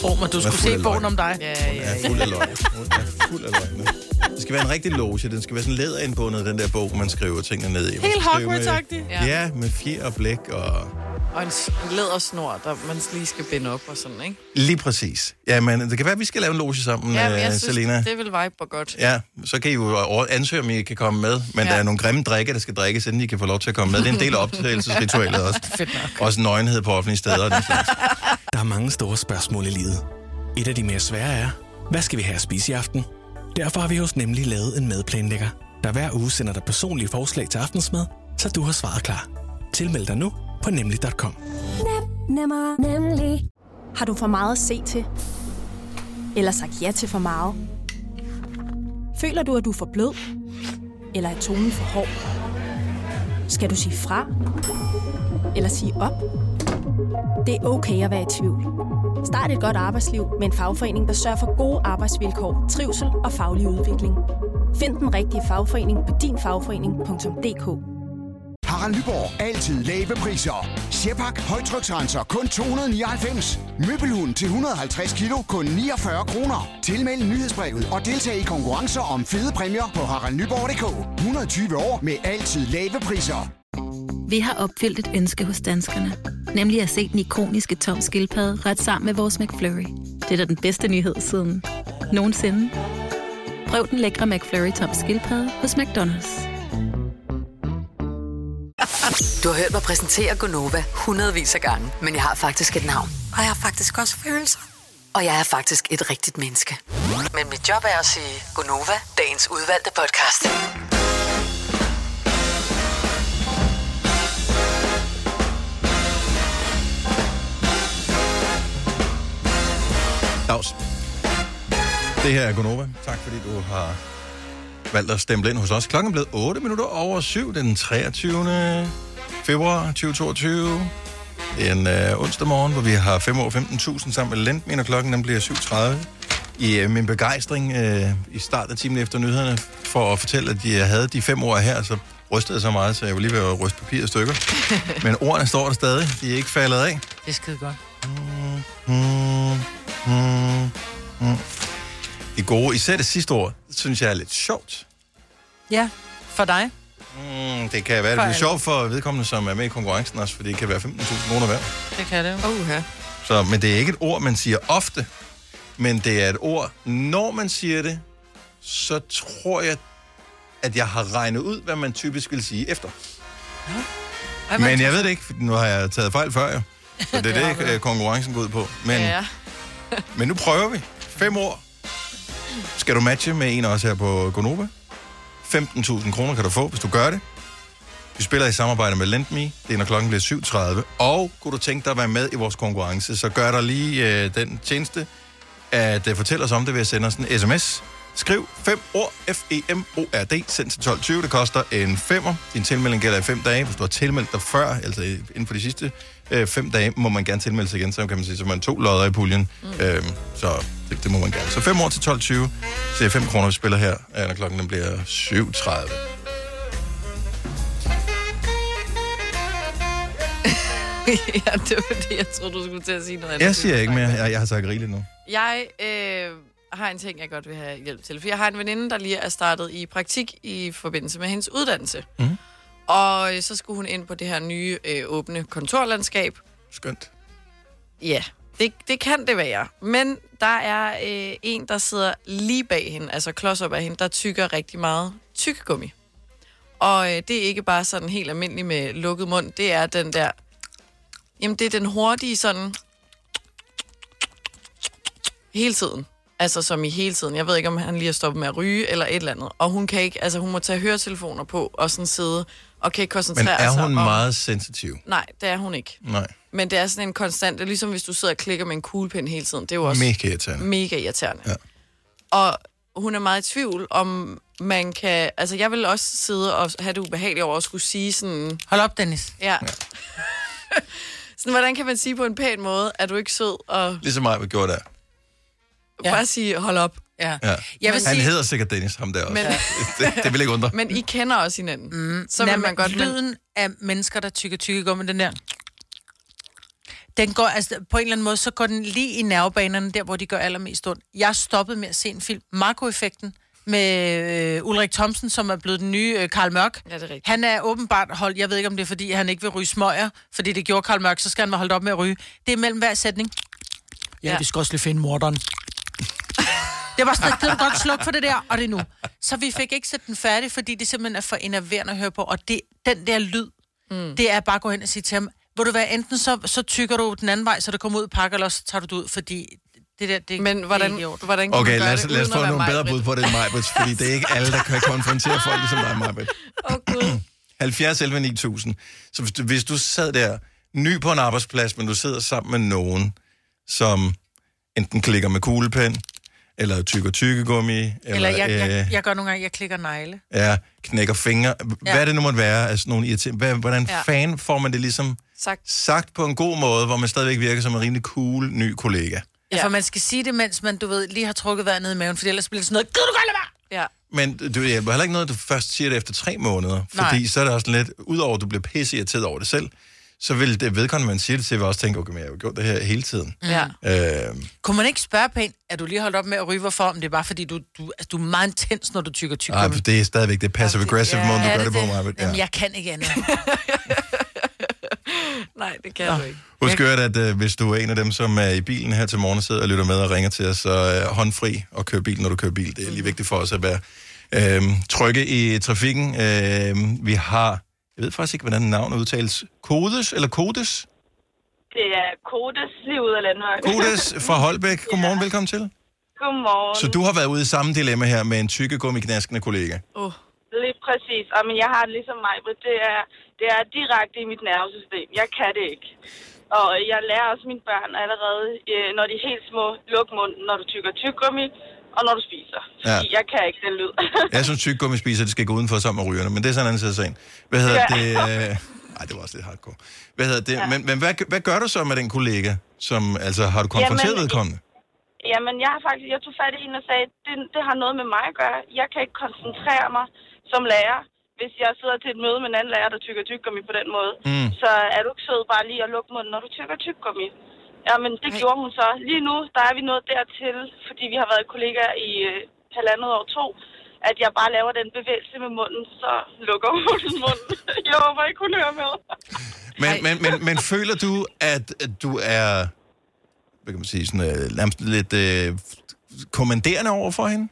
Tro mig, du er skulle se bogen om dig. Ja, ja, er ja. fuld af løgn. Hun er fuld af løgn. Det skal være en rigtig loge. Den skal være sådan læderindbundet, den der bog, man skriver tingene ned i. Man Helt Hogwarts-agtigt. Ja. Ja, med fjer og blæk og... Og en lædersnor, der man lige skal binde op og sådan, ikke? Lige præcis. Ja, men det kan være, at vi skal lave en loge sammen, Ja, ja, men jeg uh, synes, Selena. det vil vibe godt. Ja, så kan I jo ansøge, om I kan komme med. Men. Ja. der er nogle grimme drikke, der skal drikkes, inden I kan få lov til at komme med. Det er en del af optagelsesritualet også. Fedt nok. Også nøgenhed på offentlige steder. og Den slags. Der er mange store spørgsmål i livet. Et af de mere svære er, hvad skal vi have at spise i aften? Derfor har vi hos Nemlig lavet en madplanlægger, der hver uge sender dig personlige forslag til aftensmad, så du har svaret klar. Tilmeld dig nu på nemlig.com. Nemmer, nemlig. Har du for meget at se til? Eller sagt ja til for meget? Føler du, at du er for blød? Eller er tonen for hård? Skal du sige fra? Eller sige op? Det er okay at være i tvivl. Start et godt arbejdsliv med en fagforening, der sørger for gode arbejdsvilkår, trivsel og faglig udvikling. Find den rigtige fagforening på dinfagforening.dk Harald Nyborg. Altid lave priser. Sjehpak. Højtryksrenser. Kun 299. Møbelhund til 150 kilo. Kun 49 kroner. Tilmeld nyhedsbrevet og deltag i konkurrencer om fede præmier på haraldnyborg.dk. 120 år med altid lave priser. Vi har opfyldt et ønske hos danskerne. Nemlig at se den ikoniske tom skildpadde ret sammen med vores McFlurry. Det er da den bedste nyhed siden nogensinde. Prøv den lækre McFlurry tom skildpadde hos McDonald's. Du har hørt mig præsentere Gonova hundredvis af gange, men jeg har faktisk et navn. Og jeg har faktisk også følelser. Og jeg er faktisk et rigtigt menneske. Men mit job er at sige Gonova, dagens udvalgte podcast. Claus. Det her er Gunova. Tak fordi du har valgt at stemple ind hos os. Klokken er blevet 8 minutter over 7 den 23. februar 2022. En øh, onsdag morgen, hvor vi har 5 år 15.000 sammen med Lendmin, og klokken den bliver 7.30. I øh, min begejstring øh, i starten af timen efter nyhederne, for at fortælle, at jeg havde de fem år her, så rystede så meget, så jeg var lige ved at ryste papir i stykker. Men ordene står der stadig. De er ikke faldet af. Det er skide godt. Mm, mm, mm. Det gode, især det sidste ord, synes jeg er lidt sjovt. Ja, for dig. Mm, det kan være, det For bliver sjovt for vedkommende, som er med i konkurrencen også, fordi det kan være 15.000 kroner værd. Det kan det jo. Uh-huh. Så, men det er ikke et ord, man siger ofte, men det er et ord, når man siger det, så tror jeg, at jeg har regnet ud, hvad man typisk vil sige efter. Ej, Men jeg ved det ikke, for nu har jeg taget fejl før, jo. Så det er det, du. øh, konkurrencen går ud på. Men, Ja. men nu prøver vi. Fem ord. Skal du matche med en også her på Gonova? 15.000 kroner kan du få, hvis du gør det. Vi spiller i samarbejde med LendMe. Det er, når klokken bliver 7.30. Og kunne du tænke dig at være med i vores konkurrence, så gør der lige øh, den tjeneste, at øh, fortælle os om det ved at sende os en sms. Skriv fem ord, F-E-M-O-R-D, send til 12.20. Det koster en femmer. Din tilmelding gælder i fem dage. Hvis du har tilmeldt dig før, altså inden for de sidste øh, fem dage, må man gerne tilmelde sig igen. Så kan man sige, så man to lodder i puljen. Mm. Øhm, så det, det, må man gerne. Så fem år til 12.20. Så det er 5 kroner, vi spiller her, øh, når klokken den bliver 7.30. ja, det var det, jeg troede, du skulle til at sige noget andet. Jeg siger ikke mere. Jeg, jeg har sagt rigeligt nu. Jeg øh, har en ting, jeg godt vil have hjælp til. For jeg har en veninde, der lige er startet i praktik i forbindelse med hendes uddannelse. Mhm. Og øh, så skulle hun ind på det her nye øh, åbne kontorlandskab. Skønt. Ja, det, det kan det være. Men der er øh, en, der sidder lige bag hende, altså klods op af hende, der tykker rigtig meget tykkegummi. Og øh, det er ikke bare sådan helt almindeligt med lukket mund, det er den der... Jamen, det er den hurtige sådan... Hele tiden. Altså som i hele tiden. Jeg ved ikke, om han lige har stoppet med at ryge eller et eller andet. Og hun kan ikke, altså hun må tage høretelefoner på og sådan sidde og kan ikke koncentrere Men sig er hun om... meget sensitiv? Nej, det er hun ikke. Nej. Men det er sådan en konstant, det er ligesom hvis du sidder og klikker med en kuglepen hele tiden. Det er jo også Mega irriterende. mega irriterende. Ja. Og hun er meget i tvivl, om man kan... Altså, jeg vil også sidde og have det ubehageligt over at skulle sige sådan... Hold op, Dennis. Ja. sådan, hvordan kan man sige på en pæn måde, at du ikke sød og Ligesom mig, vi gjorde der. Ja. bare sige, hold op. Ja. Ja. Jeg vil Han sige- hedder sikkert Dennis, ham der også. Men- det, det vil ikke undre. Men I kender også hinanden. Mm. Så vil man godt... lyden af mennesker, der tykker tykkegummi, den der... Den går, altså, på en eller anden måde, så går den lige i nervebanerne, der hvor de gør allermest ondt. Jeg stoppede med at se en film, Marco-effekten, med øh, Ulrik Thomsen, som er blevet den nye øh, Karl Mørk. Ja, det er rigtigt. Han er åbenbart holdt, jeg ved ikke om det er, fordi han ikke vil ryge smøger, fordi det gjorde Karl Mørk, så skal han være holdt op med at ryge. Det er mellem hver sætning. Ja, Ja. vi skal også lige finde morderen. Det var sådan, det var godt slukke for det der, og det er nu. Så vi fik ikke set den færdig, fordi det simpelthen er for enerverende at høre på. Og det, den der lyd, mm. det er bare at gå hen og sige til ham, vil du være enten så, så tykker du den anden vej, så det kommer ud i pakke, eller så tager du det ud, fordi det der, det, Men hvordan, det er hvordan kan Okay, man gøre lad os, det, lad os få nogle bedre bud på det end Majbrit, fordi det er ikke alle, der kan konfrontere folk ligesom dig, Majbrit. Åh, Gud. 70 11 9000. Så hvis du, hvis du sad der, ny på en arbejdsplads, men du sidder sammen med nogen, som enten klikker med kuglepen, eller tykker tykkegummi, eller, Eller jeg, jeg, øh, jeg gør nogle gange, jeg klikker negle. ja, knækker fingre. Ja. Hvad det nu måtte være, altså nogle irriterende. Hvad, hvordan Ja. ja. fan får man det ligesom Sagt. sagt på en god måde, hvor man stadigvæk virker som en rimelig cool ny kollega? Ja. For man skal sige det, mens man, du ved, lige har trukket vejret ned i maven, for ellers bliver det sådan noget, Gud, du kan lade være! Ja. Men du hjælper heller ikke noget, at du først siger det efter tre måneder. Fordi Nej. så er det også lidt, udover at du bliver pisse irriteret over det selv, så vil det vedkommende, man siger det til, vil også tænke, okay, men jeg har jo gjort det her hele tiden. Ja. Øh, Kunne man ikke spørge pænt, er du lige holdt op med at ryge, hvorfor? Om det er bare fordi, du, du, altså, du er meget intens, når du tykker ej, tykkegummi. for det er stadigvæk det passive-aggressive måde, du gør det på, det? Marvind. Jamen, Ja. jeg kan ikke andet. Nej, det kan du ikke. Husk at, at uh, hvis du er en af dem, som er i bilen her til morgen og sidder og lytter med og ringer til os, så uh, håndfri og kør bil, når du kører bil. Det er lige vigtigt for os at være uh, trygge i trafikken. Uh, vi har, jeg ved faktisk ikke, hvordan navnet udtales, Kodes eller Kodes? Det er Kodes lige ud af landvejen. Kodes fra Holbæk. Godmorgen, velkommen til. Godmorgen. Så du har været ude i samme dilemma her med en tykkegummi-knaskende kollega. Uh. Lige præcis. Og men jeg har det ligesom mig, men det er, det er direkte i mit nervesystem. Jeg kan det ikke. Og jeg lærer også mine børn allerede, øh, når de er helt små, luk munden, når du tykker tyggegummi, og når du spiser. Ja. Jeg kan ikke den lyd. Jeg synes, tykkegummi spiser, det skal gå udenfor sammen med rygerne, men det er sådan en anden side af sagen. Hvad hedder Ja. det? Øh... Ej, det var også lidt hardcore. Hvad hedder det? Ja. Men, men hvad, hvad gør du så med den kollega? Som, altså, har du konfronteret Jamen, vedkommende? Jamen, jeg har faktisk, jeg tog fat i hende og sagde, det, det har noget med mig at gøre. Jeg kan ikke koncentrere mig som lærer, hvis jeg sidder til et møde med en anden lærer, der tykker tyggegummi på den måde. Mm. Så er du ikke sød bare lige at lukke munden, når du tykker tyggegummi. Jamen, det gjorde hun så. Lige nu, der er vi nået dertil, fordi vi har været kollegaer i øh, halvandet år to, at jeg bare laver den bevægelse med munden, så lukker hun munden. jeg håber ikke, hun hører med. Men, men, men, men føler du, at, du er hvad kan man sige, sådan, øh, lidt øh, kommanderende over for hende?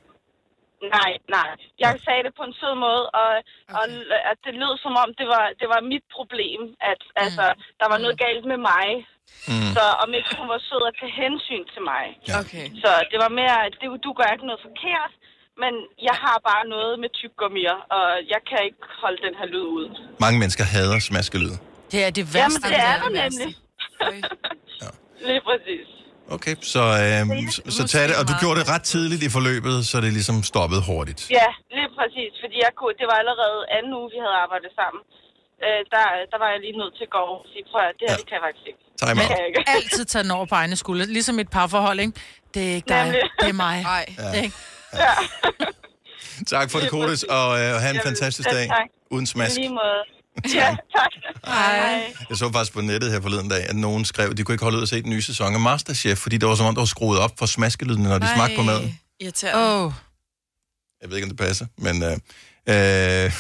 Nej, nej. Jeg sagde det på en sød måde, og, okay. og at det lød som om, det var, det var mit problem, at mm. altså, der var noget galt med mig. Mm. Så om ikke hun var sød at tage hensyn til mig. Ja. Okay. Så det var mere, at det, du gør ikke noget forkert, men jeg har bare noget med tyggegummier, og jeg kan ikke holde den her lyd ud. Mange mennesker hader smaskelyd. Det er det værste. Jamen, det er det nemlig. Lige præcis. Okay, så, øh, så, så tag det, og du gjorde det ret tidligt i forløbet, så det ligesom stoppede hurtigt. Ja, lige præcis, fordi jeg kunne, det var allerede anden uge, vi havde arbejdet sammen. Øh, der, der var jeg lige nødt til at gå over og sige, prøv at det her, ja. det kan jeg faktisk ikke. Time Det out. ikke. Altid tage den over på egne skuldre. Ligesom et parforhold, ikke? Det er ikke dig, Nemlig. det er mig. Nej. Det er ikke. Tak for det, Kodis, og øh, have en fantastisk dag. tak. Uden smask. I lige måde. Ja, tak. Hej. Jeg så faktisk på nettet her forleden dag, at nogen skrev, at de kunne ikke holde ud at se den nye sæson af Masterchef, fordi det var som om, der var skruet op for smaskelydene, når de smagte på maden. Irriterende. Åh. Oh. Jeg ved ikke, om det passer, men øh, øh,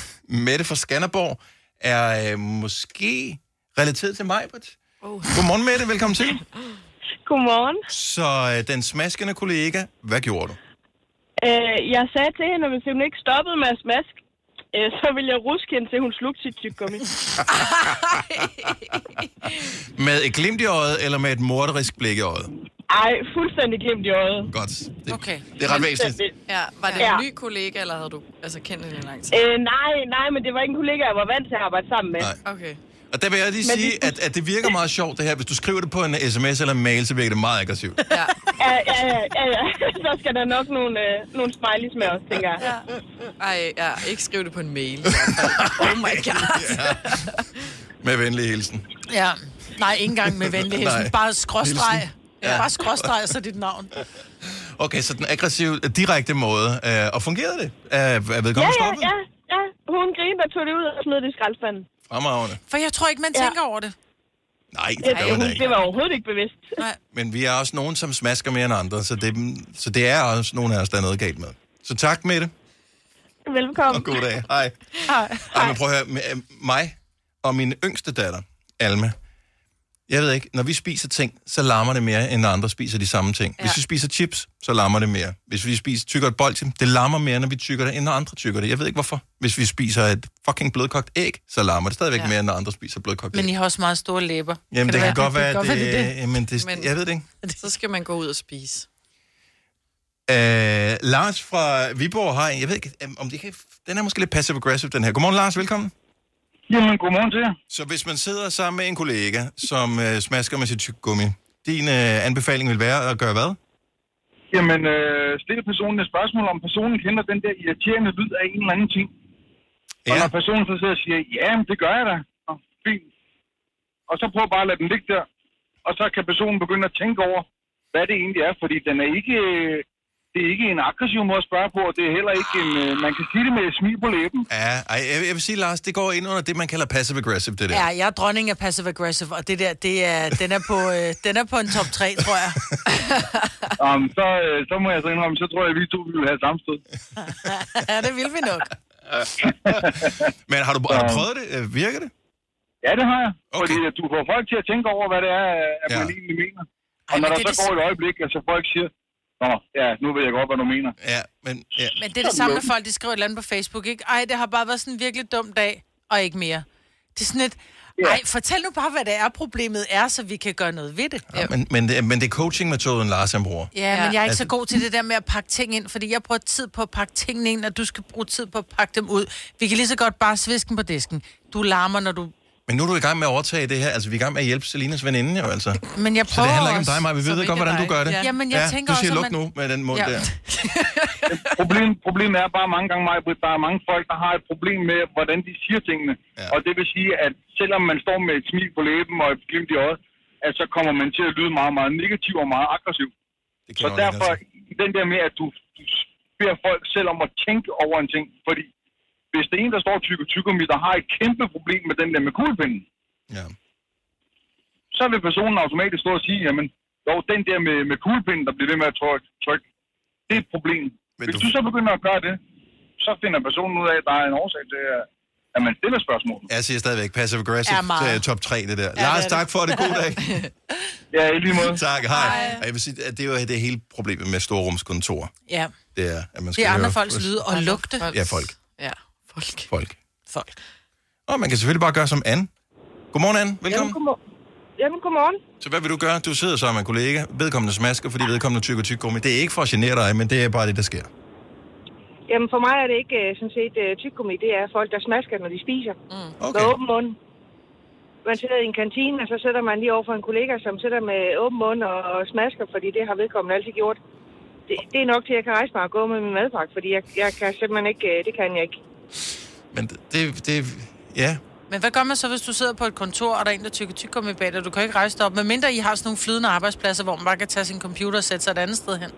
Mette fra Skanderborg er øh, måske relateret til mig. Oh. Godmorgen, Mette. Velkommen til. Godmorgen. Så øh, den smaskende kollega, hvad gjorde du? Øh, jeg sagde til hende, at hvis hun ikke stoppede med at smaske, øh, så ville jeg ruske hende, til hun slugte sit tyggegummi. Med et glimt i øjet, eller med et morderisk blik i øjet? Ej, fuldstændig glimt i øjet. Godt. Det, Okay. det er ret væsentligt. Ja, var det Ja. en ny kollega, eller havde du altså kendt hende i lang tid? Øh, nej, nej, men det var ikke en kollega, jeg var vant til at arbejde sammen med. Nej. Okay. Og der vil jeg lige Men sige, at, at det virker meget sjovt, det her. Hvis du skriver det på en sms eller en mail, så virker det meget aggressivt. Ja. Ja, ja, ja, ja, ja. Så skal der nok nogle, øh, nogle smileys med os, tænker jeg. Ja. Ej, ja, ikke skriv det på en mail. oh my god. Med venlig hilsen. Ja. Nej, ikke engang med venlig hilsen. Bare skråstreg. Ja. Ja. Bare skråstreg, og så dit navn. Okay, så den aggressive, direkte måde. Øh, og fungerede det? Er, er Ja, vedkommende ja, stoppet? ja, ja. Hun og tog det ud og smed det i skraldespanden. Fremragende. For jeg tror ikke, man Ja. tænker over det. Nej, det Det, gør man hun, da ikke. det var overhovedet ikke bevidst. Nej. Men vi er også nogen, som smasker mere end andre, så det, så det er også nogen af os, der er noget galt med. Så tak med det, Velkommen. og god dag. Hej. Hej. Ej, men prøv at høre, med, øh, mig og min yngste datter, Alma, jeg ved ikke, når vi spiser ting, så larmer det mere, end når andre spiser de samme ting. Ja. Hvis vi spiser chips, så larmer det mere. Hvis vi spiser tykker et bolsje, det larmer mere, når vi tykker det, end når andre tykker det. Jeg ved ikke hvorfor. Hvis vi spiser et fucking blødkogt æg, så larmer det stadigvæk ja. Mere, end når andre spiser blødkogt æg. Men I har også meget store læber. Jamen, det, kan godt være, det, det, kan godt være, det, er det. Jamen, det, Men- jeg ved det ikke. Så skal man gå ud og spise. Øh, Lars fra Viborg har en, jeg ved ikke, om det kan, den er måske lidt passive-aggressive, den her. Godmorgen, Lars, velkommen. Jamen, godmorgen til jer. Så hvis man sidder sammen med en kollega, som øh, smasker med sit tyggegummi, din øh, anbefaling vil være at gøre hvad? Jamen, øh, stille personen et spørgsmål, om personen kender den der irriterende lyd af en eller anden ting. Ja. Og når personen så sidder og siger, ja, det gør jeg da. Nå, fint. Og så prøv bare at lade den ligge der. Og så kan personen begynde at tænke over, hvad det egentlig er. Fordi den er ikke, øh, det er ikke en aggressiv måde at spørge på, og det er heller ikke en, øh, man kan sige det med et smil på læben. Ja, ej, jeg, jeg vil sige, Lars, det går ind under det, man kalder passive-aggressive, det der. Ja, jeg er dronning af passive-aggressive, og det der, det er, den, er på, øh, den er på en top 3, tror jeg. Um, så, øh, så må jeg så indrømme, så tror jeg, at vi to vil have sammenstød. ja, det vil vi nok. Men har du, har du prøvet det? Øh, Virker det? Ja, det har jeg. Okay. Fordi at du får folk til at tænke over, hvad det er, at man Ja. egentlig mener. Og Ej, når men der det er så det går et øjeblik, at så folk siger, Nå, ja, nu ved jeg godt, hvad du mener. Ja, men... Ja. Men det er det samme, når folk de skriver et eller andet på Facebook, ikke? Ej, det har bare været sådan en virkelig dum dag, og ikke mere. Det er sådan et... Ej, fortæl nu bare, hvad det er, problemet er, så vi kan gøre noget ved det. Ja, men, men, det, men det er coaching-metoden, Lars han bruger. Ja, men jeg er ikke Altså- så god til det der med at pakke ting ind, fordi jeg bruger tid på at pakke tingene ind, og du skal bruge tid på at pakke dem ud. Vi kan lige så godt bare sviske dem på disken. Du larmer, når du... Men nu er du i gang med at overtage det her. Altså, vi er i gang med at hjælpe Selinas veninde, jo altså. Men jeg Så det prøver handler ikke om dig, Maja. Vi ved godt, hvordan du gør det. Ja. Jamen, jeg ja, tænker du siger også, luk at man- nu med den mund Ja. der. Problem, problemet er bare mange gange, mig, der er mange folk, der har et problem med, hvordan de siger tingene. Ja. Og det vil sige, at selvom man står med et smil på læben og et glimt i øjet, at så kommer man til at lyde meget, meget negativ og meget aggressiv. Det Så derfor, den der med, at du, du beder folk selv om at tænke over en ting, fordi hvis det er en, der står tykke tyggegummi, der har et kæmpe problem med den der med kuglepinden, ja. så vil personen automatisk stå og sige, jamen, jo, den der med, med kuglepinden, der bliver ved med at trykke, tryk, det er et problem. Men Hvis du- du... så begynder at gøre det, så finder personen ud af, at der er en årsag til, at- at man stiller spørgsmål. Jeg siger stadigvæk passive-aggressive Ja, meget. til top 3, det der. Ja, Lars, det er tak for det. God dag. ja, i lige måde. Tak, hej. Og Jeg vil sige, at det er jo det hele problemet med storrumskontor. Ja, Det er, at man skal det er andre høre- folks lyde og lugte. Ja, folk. Ja, folk. Folk. Folk. Og man kan selvfølgelig bare gøre som Anne. Godmorgen, Anne. Velkommen. Jamen, godmorgen. Jamen, godmorgen. Så hvad vil du gøre? Du sidder sammen med en kollega. Vedkommende smasker, fordi vedkommende tykker tyggegummi. Det er ikke for at genere dig, men det er bare det, der sker. Jamen, for mig er det ikke øh, sådan set uh, tyggegummi. Det er folk, der smasker, når de spiser. Mm. Okay. Med åben mund. Man sidder i en kantine, og så sætter man lige over for en kollega, som sidder med åben mund og, og smasker, fordi det har vedkommende altid gjort. Det, det er nok til, at jeg kan rejse mig og gå med min madpakke, fordi jeg, jeg kan simpelthen ikke... øh, Det kan jeg ikke. Men det, det, ja. Men hvad gør man så, hvis du sidder på et kontor, og der er en, der tykker tyggegummi bag dig? Du kan ikke rejse dig op, medmindre I har sådan nogle flydende arbejdspladser, hvor man bare kan tage sin computer og sætte sig et andet sted hen.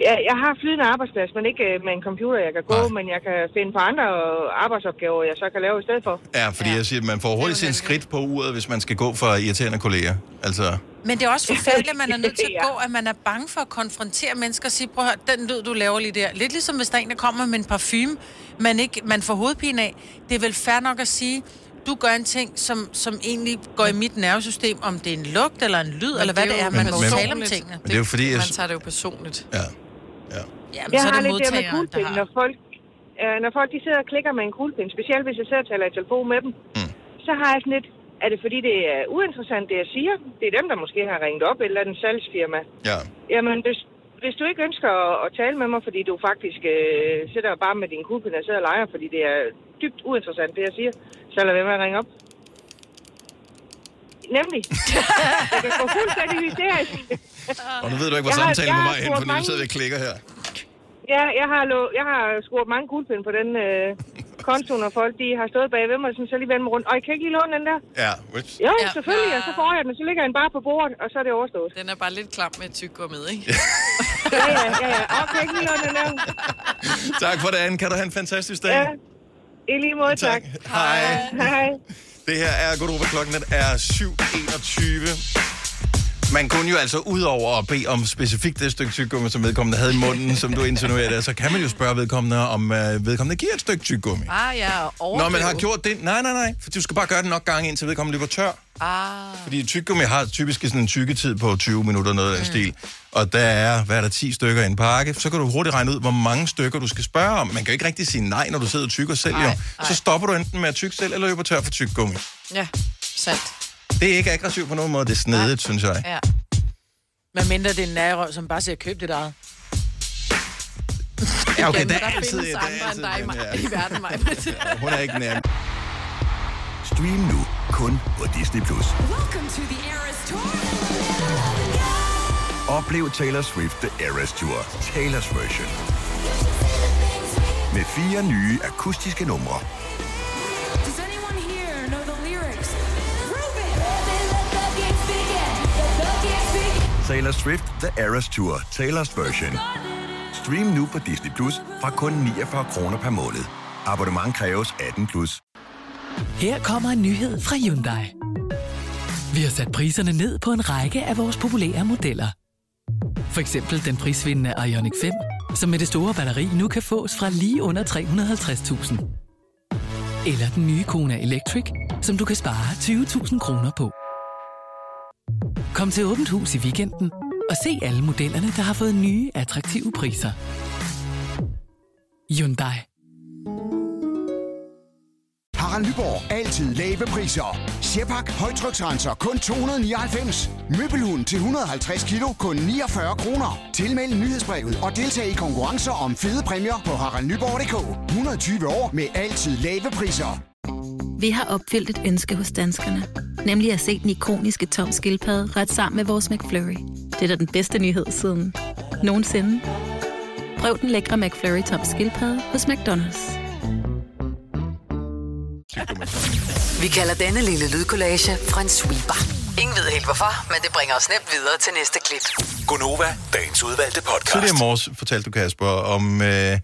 Jeg, jeg har flydende arbejdsplads, men ikke øh, med en computer, jeg kan gå, Nej. men jeg kan finde på andre øh, arbejdsopgaver, jeg så kan lave i stedet for. Ja, fordi ja. jeg siger, at man får hurtigt sin skridt på uret, hvis man skal gå for irriterende kolleger. Altså, Men det er også forfærdeligt, at man er nødt til at Ja. gå, at man er bange for at konfrontere mennesker og sige, prøv at høre, den lyd, du laver lige der. Lidt ligesom hvis der er en, der kommer med en parfume, man, ikke, man får hovedpine af. Det er vel fair nok at sige, du gør en ting, som, som egentlig går i mit nervesystem, om det er en lugt eller en lyd, eller hvad det er. Man Men- må men- tale om tingene. Men det er jo fordi, Man tager det jo personligt. Ja. Ja, men jeg så er har det lidt det med modtageren, der kuglepind, har... når folk, øh, når folk de sidder og klikker med en kuglepind, specielt hvis jeg sidder og taler i telefon med dem, mm. så har jeg sådan lidt, er det fordi det er uinteressant, det jeg siger? Det er dem, der måske har ringet op, eller den salgsfirma. Ja. Jamen, hvis, hvis du ikke ønsker at, tale med mig, fordi du faktisk øh, sidder bare med din kuglepind og sidder og leger, fordi det er dybt uinteressant, det jeg siger, så lad være med at ringe op. Nemlig. jeg kan få fuldstændig hysterisk. Og nu ved du ikke, hvor Jeg samtalen jeg på har vej hen, for nu mange- sidder vi og klikker her. Ja, jeg har, lo- jeg har scoret mange guldpinde på den øh, konto, når folk de har stået bagved mig, sådan, så lige vendt mig rundt. Og I kan ikke lige låne den der? Ja, which... Jo, ja. selvfølgelig, og så får jeg den, så ligger den bare på bordet, og så er det overstået. Den er bare lidt klam med tyggegummi, ikke? Ja, ja, ja, ja. Den der? Tak for det, Anne. Kan du have en fantastisk dag? Ja, i lige måde, tak. Hej. Hej. Det her er Godova klokken, er 7.21. Man kunne jo altså, udover at bede om specifikt det stykke tyggegummi, som vedkommende havde i munden, som du insinuerede, så kan man jo spørge vedkommende, om øh, vedkommende giver et stykke tyggegummi. Ah, ja, Når man har gjort det... Nej, nej, nej. For du skal bare gøre det nok gange, indtil vedkommende løber tør. Ah. Fordi tyggegummi har typisk sådan en tykketid på 20 minutter, noget af den stil. Og der er, hvad er der, 10 stykker i en pakke. Så kan du hurtigt regne ud, hvor mange stykker du skal spørge om. Man kan jo ikke rigtig sige nej, når du sidder og tykker selv, jo. Så stopper du enten med at tykke selv, eller løber tør for tyggegummi. Ja, sandt. Det er ikke aggressivt på nogen måde, det er snedigt, synes jeg. Ja. Men mindre det er en nærrøv, som bare siger, køb dit eget. Ja, okay, Igen, der er der altid... findes Der er andre end dig i, ja. i verden, mig. Hun er ikke nær. Stream nu kun på Disney+. Plus. Oplev Taylor Swift The Eras Tour, Taylor's version. Med fire nye akustiske numre. Taylor Swift The Eras Tour, Taylor's version. Stream nu på Disney Plus fra kun 49 kroner per måned. Abonnement kræves 18 plus. Her kommer en nyhed fra Hyundai. Vi har sat priserne ned på en række af vores populære modeller. For eksempel den prisvindende Ioniq 5, som med det store batteri nu kan fås fra lige under 350.000. Eller den nye Kona Electric, som du kan spare 20.000 kroner på. Kom til Åbent Hus i weekenden og se alle modellerne, der har fået nye, attraktive priser. Hyundai. Harald Nyborg. Altid lave priser. Sjehpak. Højtryksrenser. Kun 299. Møbelhund til 150 kilo. Kun 49 kroner. Tilmeld nyhedsbrevet og deltag i konkurrencer om fede præmier på haraldnyborg.dk. 120 år med altid lave priser. Vi har opfyldt et ønske hos danskerne. Nemlig at se den ikoniske tom skildpadde ret sammen med vores McFlurry. Det er da den bedste nyhed siden nogensinde. Prøv den lækre McFlurry tom skildpadde hos McDonald's. Vi kalder denne lille lydkollage en sweeper. Ingen ved helt hvorfor, men det bringer os nemt videre til næste klip. Gunova, dagens udvalgte podcast. Tidligere i morges fortalte du, Kasper, om, øh,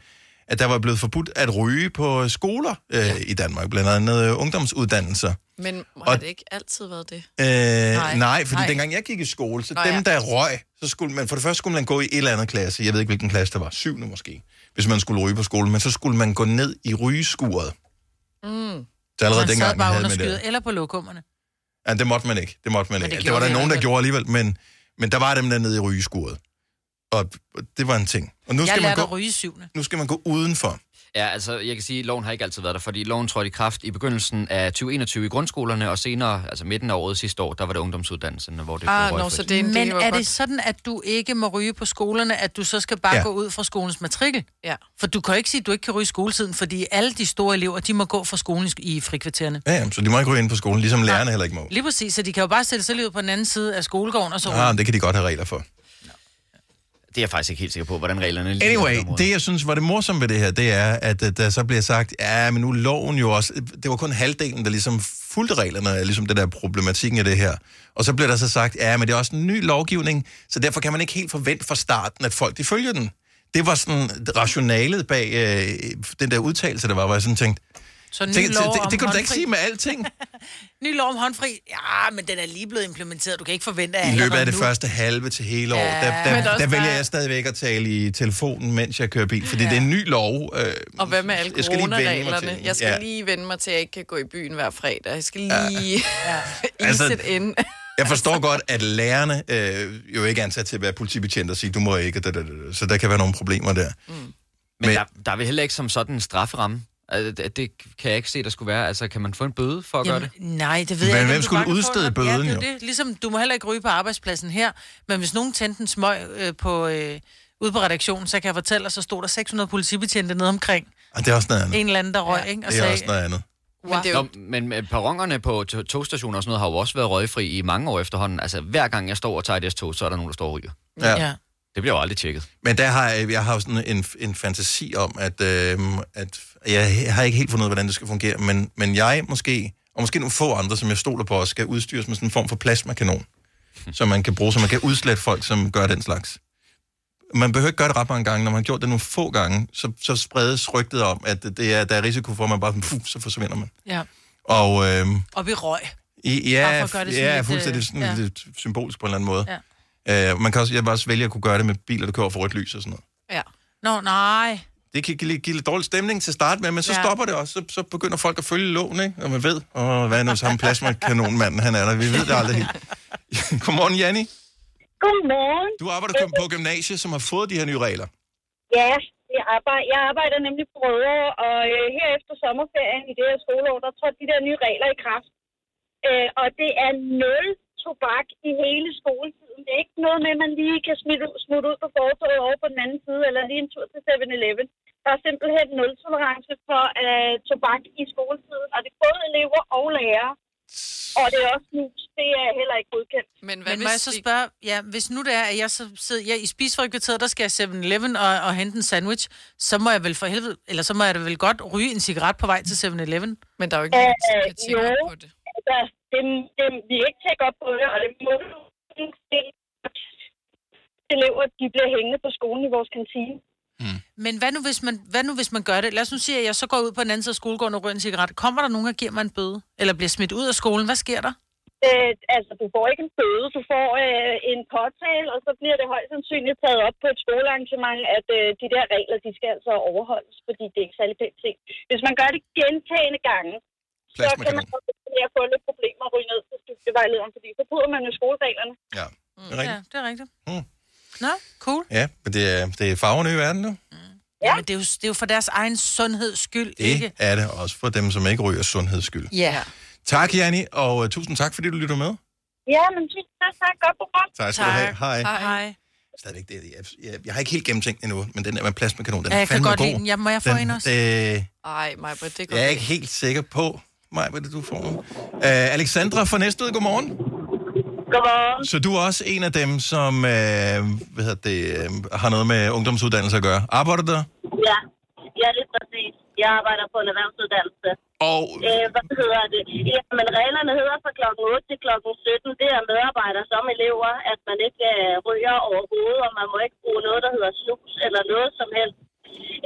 at der var blevet forbudt at ryge på skoler øh, i Danmark, blandt andet øh, ungdomsuddannelser. Men har Og- det ikke altid været det? Øh, nej, Nej. fordi Nej. dengang jeg gik i skole, så Nå, dem, ja. der røg, så skulle man, for det første skulle man gå i et eller andet klasse, jeg ved ikke, hvilken klasse der var, syvende måske, hvis man skulle ryge på skolen, men så skulle man gå ned i rygeskuret. Mm. Så allerede man dengang, sad bare havde med det. eller på lokummerne. Ja, det måtte man ikke. Det måtte man Men ikke. det Det, det var der nogen, der gjorde alligevel, men, men der var dem der nede i rygeskuret. Og det var en ting. Og nu jeg skal man gå, at ryge syvende. nu skal man gå udenfor. Ja, altså, jeg kan sige, at loven har ikke altid været der, fordi loven trådte i kraft i begyndelsen af 2021 i grundskolerne, og senere, altså midten af året sidste år, der var det ungdomsuddannelsen, hvor det blev Ah, nå, røgfrit. så det en Men det er godt. det sådan, at du ikke må ryge på skolerne, at du så skal bare Ja. ja. gå ud fra skolens matrikel? Ja. For du kan ikke sige, at du ikke kan ryge i skoletiden, fordi alle de store elever, de må gå fra skolen i- frikvartererne. Ja, ja, så de må ikke ryge ind på skolen, ligesom lærerne heller ikke må. Lige præcis, så de kan jo bare stille sig lige ud på den anden side af skolegården og så ryge. Ah, det kan de godt have regler for. Det er jeg faktisk ikke helt sikker på, hvordan reglerne er Anyway, det jeg synes var det morsomme ved det her, det er, at der så bliver sagt, ja, men nu er loven jo også, det var kun halvdelen, der ligesom fulgte reglerne, ligesom det der problematikken af det her. Og så bliver der så sagt, ja, men det er også en ny lovgivning, så derfor kan man ikke helt forvente fra starten, at folk de følger den. Det var sådan rationalet bag øh, den der udtalelse, der var, hvor jeg sådan tænkte, Så ny tænkte, lov det, om det kan du da ikke håndfri- sige med alting. Ny lov om håndfri. Ja, men den er lige blevet implementeret. Du kan ikke forvente, at I løbet af det nu- første halve til hele år, Ja, der, men der, der er også der vælger jeg stadigvæk at tale i telefonen, mens jeg kører bil, fordi ja. det er en ny lov. Øh, Og hvad med alle jeg skal lige vende mig til coronareglerne? Jeg skal Ja. lige vende mig til, at jeg ikke kan gå i byen hver fredag. Jeg skal lige ja. Altså, det ind. Jeg forstår godt, at lærerne øh, jo ikke er ansat til at være politibetjent og sige, du må ikke, da, da, da, da. så der kan være nogle problemer der. Mm. Men der, der er vel heller ikke som sådan en strafferamme? Det, det kan jeg ikke se, der skulle være. Altså, kan man få en bøde for at gøre det? Nej, det ved Men jeg ikke. hvem om du skulle udstede en- bøden, ja, det jo? Det. Ligesom, du må heller ikke ryge på arbejdspladsen her, men hvis nogen tændte en smøg øh, på, øh, ude på redaktionen, så kan jeg fortælle, at så stod der 600 politibetjente nede omkring. Og det er også noget andet. En eller anden, der røg, ikke? Og Det er også noget andet. Men det er jo... Nå, men perronerne på to- togstationer og sådan noget har jo også været røgfri i mange år efterhånden. Altså, hver gang jeg står og tager et S-tog, så er der nogen, der står og ryger. Ja. Ja. Det bliver jo aldrig tjekket. Men der har jeg, jeg har sådan en, en fantasi om, at, øh, at jeg har ikke helt fundet ud af, hvordan det skal fungere, men, men jeg måske, og måske nogle få andre, som jeg stoler på, også skal udstyres med sådan en form for plasmakanon, som man kan bruge, så man kan udslette folk, som gør den slags. Man behøver ikke gøre det ret mange gange. Når man har gjort det nogle få gange, så, så spredes rygtet om, at det er, der er risiko for, at man bare puh, så forsvinder man. Ja. Og øh, Op i røg. i, ja, for at gøre det sådan ja, lidt, fuldstændig øh, sådan ja. lidt symbolisk på en eller anden måde. Ja. Øh, man kan også, jeg vil også vælge at kunne gøre det med biler, der kører for rødt lys og sådan noget. Ja. Nå, nej. Det kan give, give lidt dårlig stemning til at starte med, men så Ja. stopper det også. Så, så begynder folk at følge loven, ikke? Og man ved, åh, hvad er nu samme plasmakanonmanden, han er der. Vi ved det aldrig helt. Godmorgen, Janni. Godmorgen. Du arbejder på- på gymnasiet, som har fået de her nye regler. Ja, jeg arbejder, jeg arbejder nemlig på Rødovre, og øh, her efter sommerferien i det her skoleår, der trådte de der nye regler i kraft. Øh, og det er nul tobak i hele skoletiden. Det er ikke noget med, at man lige kan smitte, ud- smutte ud på fortoget over på den anden side, eller lige en tur til 7-Eleven. Der er simpelthen nul tolerance for øh, tobak i skoletiden, og det er både elever og lærere. Og det er også snus. Det er heller ikke godkendt. Men, Men må jeg så spørge, ja, hvis nu det er, at jeg så sidder ja, i spisefrikvarteret, der skal jeg 7-Eleven og, og hente en sandwich, så må jeg vel for helvede, eller så må jeg da vel godt ryge en cigaret på vej til 7-Eleven. Men der er jo ikke nogen, der op på det. Altså, det, det, vi er ikke tjekke op på det, og det må elever, de bliver hængende på skolen i vores kantine. Men hvad nu, hvis man, hvad nu, hvis man gør det? Lad os nu sige, at jeg så går ud på den anden side af skolegården og ryger en cigaret. Kommer der nogen, der giver mig en bøde? Eller bliver smidt ud af skolen? Hvad sker der? Øh, altså, du får ikke en bøde, du får øh, en påtale, og så bliver det højst sandsynligt taget op på et skolearrangement, at øh, de der regler, de skal altså overholdes, fordi det er ikke særlig pænt set. Hvis man gør det gentagende gange, så kan man godt risikere at få lidt problemer og ryge ned til studievejlederen, fordi så bryder man jo skolereglerne. Ja, Mm. det er rigtigt. Ja, det er rigtigt. Mm. Nå, cool. Ja, men det er, det er farverne i verden nu. Ja. Men det er, jo, det er jo for deres egen sundheds skyld, Det ikke? er det også for dem, som ikke ryger sundheds skyld. Ja. Tak, Janni, og uh, tusind tak, fordi du lytter med. Ja, men tusind tak, tak. Godt program. Tak skal du have. Hej. Hej. Stadigvæk, det, jeg, jeg, jeg har ikke helt gennemtænkt endnu, men den der med plasmakanon, den Ja, er jeg kan fandme godt god. lide den. Ja, må jeg få den, en også? Det, Ej, Majbert, det går jeg er ikke helt sikker på, Maj, hvad det du får. Uh, Alexandra fra Næstved, godmorgen. Godmorgen. Så du er også en af dem, som uh, hvad hedder det, uh, har noget med ungdomsuddannelse at gøre. Arbejder du der? Ja, ja, lige præcis. Jeg arbejder på en erhvervsuddannelse. Og Øh, hvad hedder det? Ja, men reglerne hedder fra klokken 8 til klokken 17. Det er medarbejdere som elever, at man ikke øh, ryger overhovedet, og man må ikke bruge noget, der hedder snus eller noget som helst.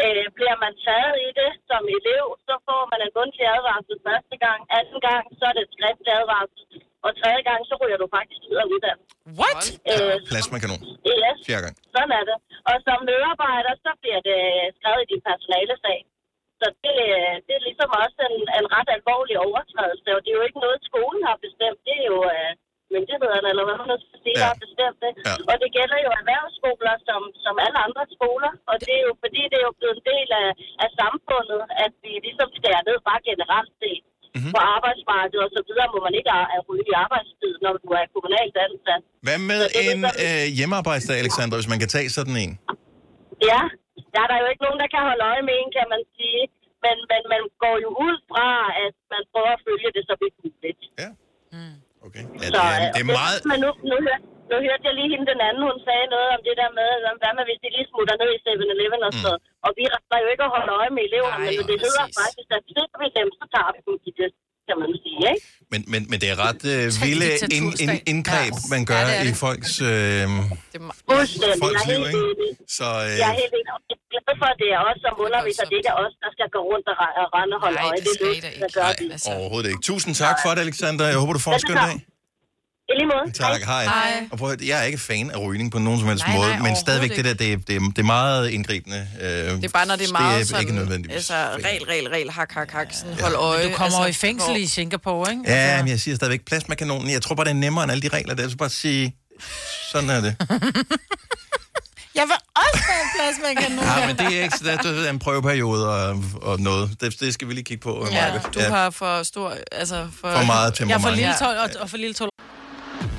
Øh, bliver man taget i det som elev, så får man en mundtlig advarsel første gang. Anden gang, så er det et skriftlig advarsel. Og tredje gang, så ryger du faktisk ud af uddannelsen. What? Øh, Plasmakanon. yes, Fjerde gang. sådan er det. Og som medarbejder, så bliver det skrevet i din personalesag. Så det, det er ligesom også en, en ret alvorlig overtrædelse, og det er jo ikke noget, skolen har bestemt. Det er jo øh, myndighederne, eller hvad man skal sige, der har bestemt det. Ja. Og det gælder jo erhvervsskoler, som, fordi det er jo blevet en del af, af samfundet, at vi ligesom skærer ned bare generelt set. Mm-hmm. På arbejdsmarkedet og så videre må man ikke ryge i arbejdstid, når du er kommunalt ansat. Hvad med en øh, hjemmearbejdsdag, Alexander, hvis man kan tage sådan en? Ja, der er der jo ikke nogen, der kan holde øje med en, kan man sige. Men, men man går jo ud fra, at man prøver at følge det så vidt muligt. Ja. Okay. Ja, det, er, øh, det er meget... Men nu, nu, hør- nu hørte jeg lige hende den anden, hun sagde noget om det der med, om hvad med, hvis de lige smutter ned i 7-Eleven og så. Og vi retter jo ikke at holde øje med eleverne, men det hedder faktisk, at ser vi dem, så tager vi dem i det, kan man sige, ikke? Men, men, men det er ret øh, vilde ind, ind, indgreb, man gør Ja, det er i det. folks, øh, Fuldstændig. Jeg folks er liv, helt ikke? Så, øh, Jeg er helt enig. Jeg er glad for, at det er os som underviser, det ikke er os, der skal gå rundt og re- og rende og holde øje. Det er løsningen, der gør det. overhovedet ikke. Tusind tak for det, Alexander. Jeg håber, du får en skøn dag. I lige måde. Tak, hej. Hej. Og prøv, at- jeg er ikke fan af rygning på nogen som helst Nej, måde, nej, men stadigvæk det der, det, er- det, er- det er meget indgribende. Øh, Det er bare, når det er meget det er sådan, ikke nødvendigvis. altså, regel, regel, regel, hak, hak, hak, sådan, hold øje. Men du kommer altså, altså, i fængsel hvor- i Singapore, ikke? Ja, men jeg siger stadigvæk plasmakanonen. Jeg tror bare, det er nemmere end alle de regler der. Så bare sige, sådan er det. Jeg vil også have en plads, man kan nu. Ja, men det er ikke så det er en prøveperiode og, og noget. Det, det skal vi lige kigge på. Ja, Marvitt. du har for stor, altså for... For meget Jeg er for temperament. lille tål, og, og for lille tål.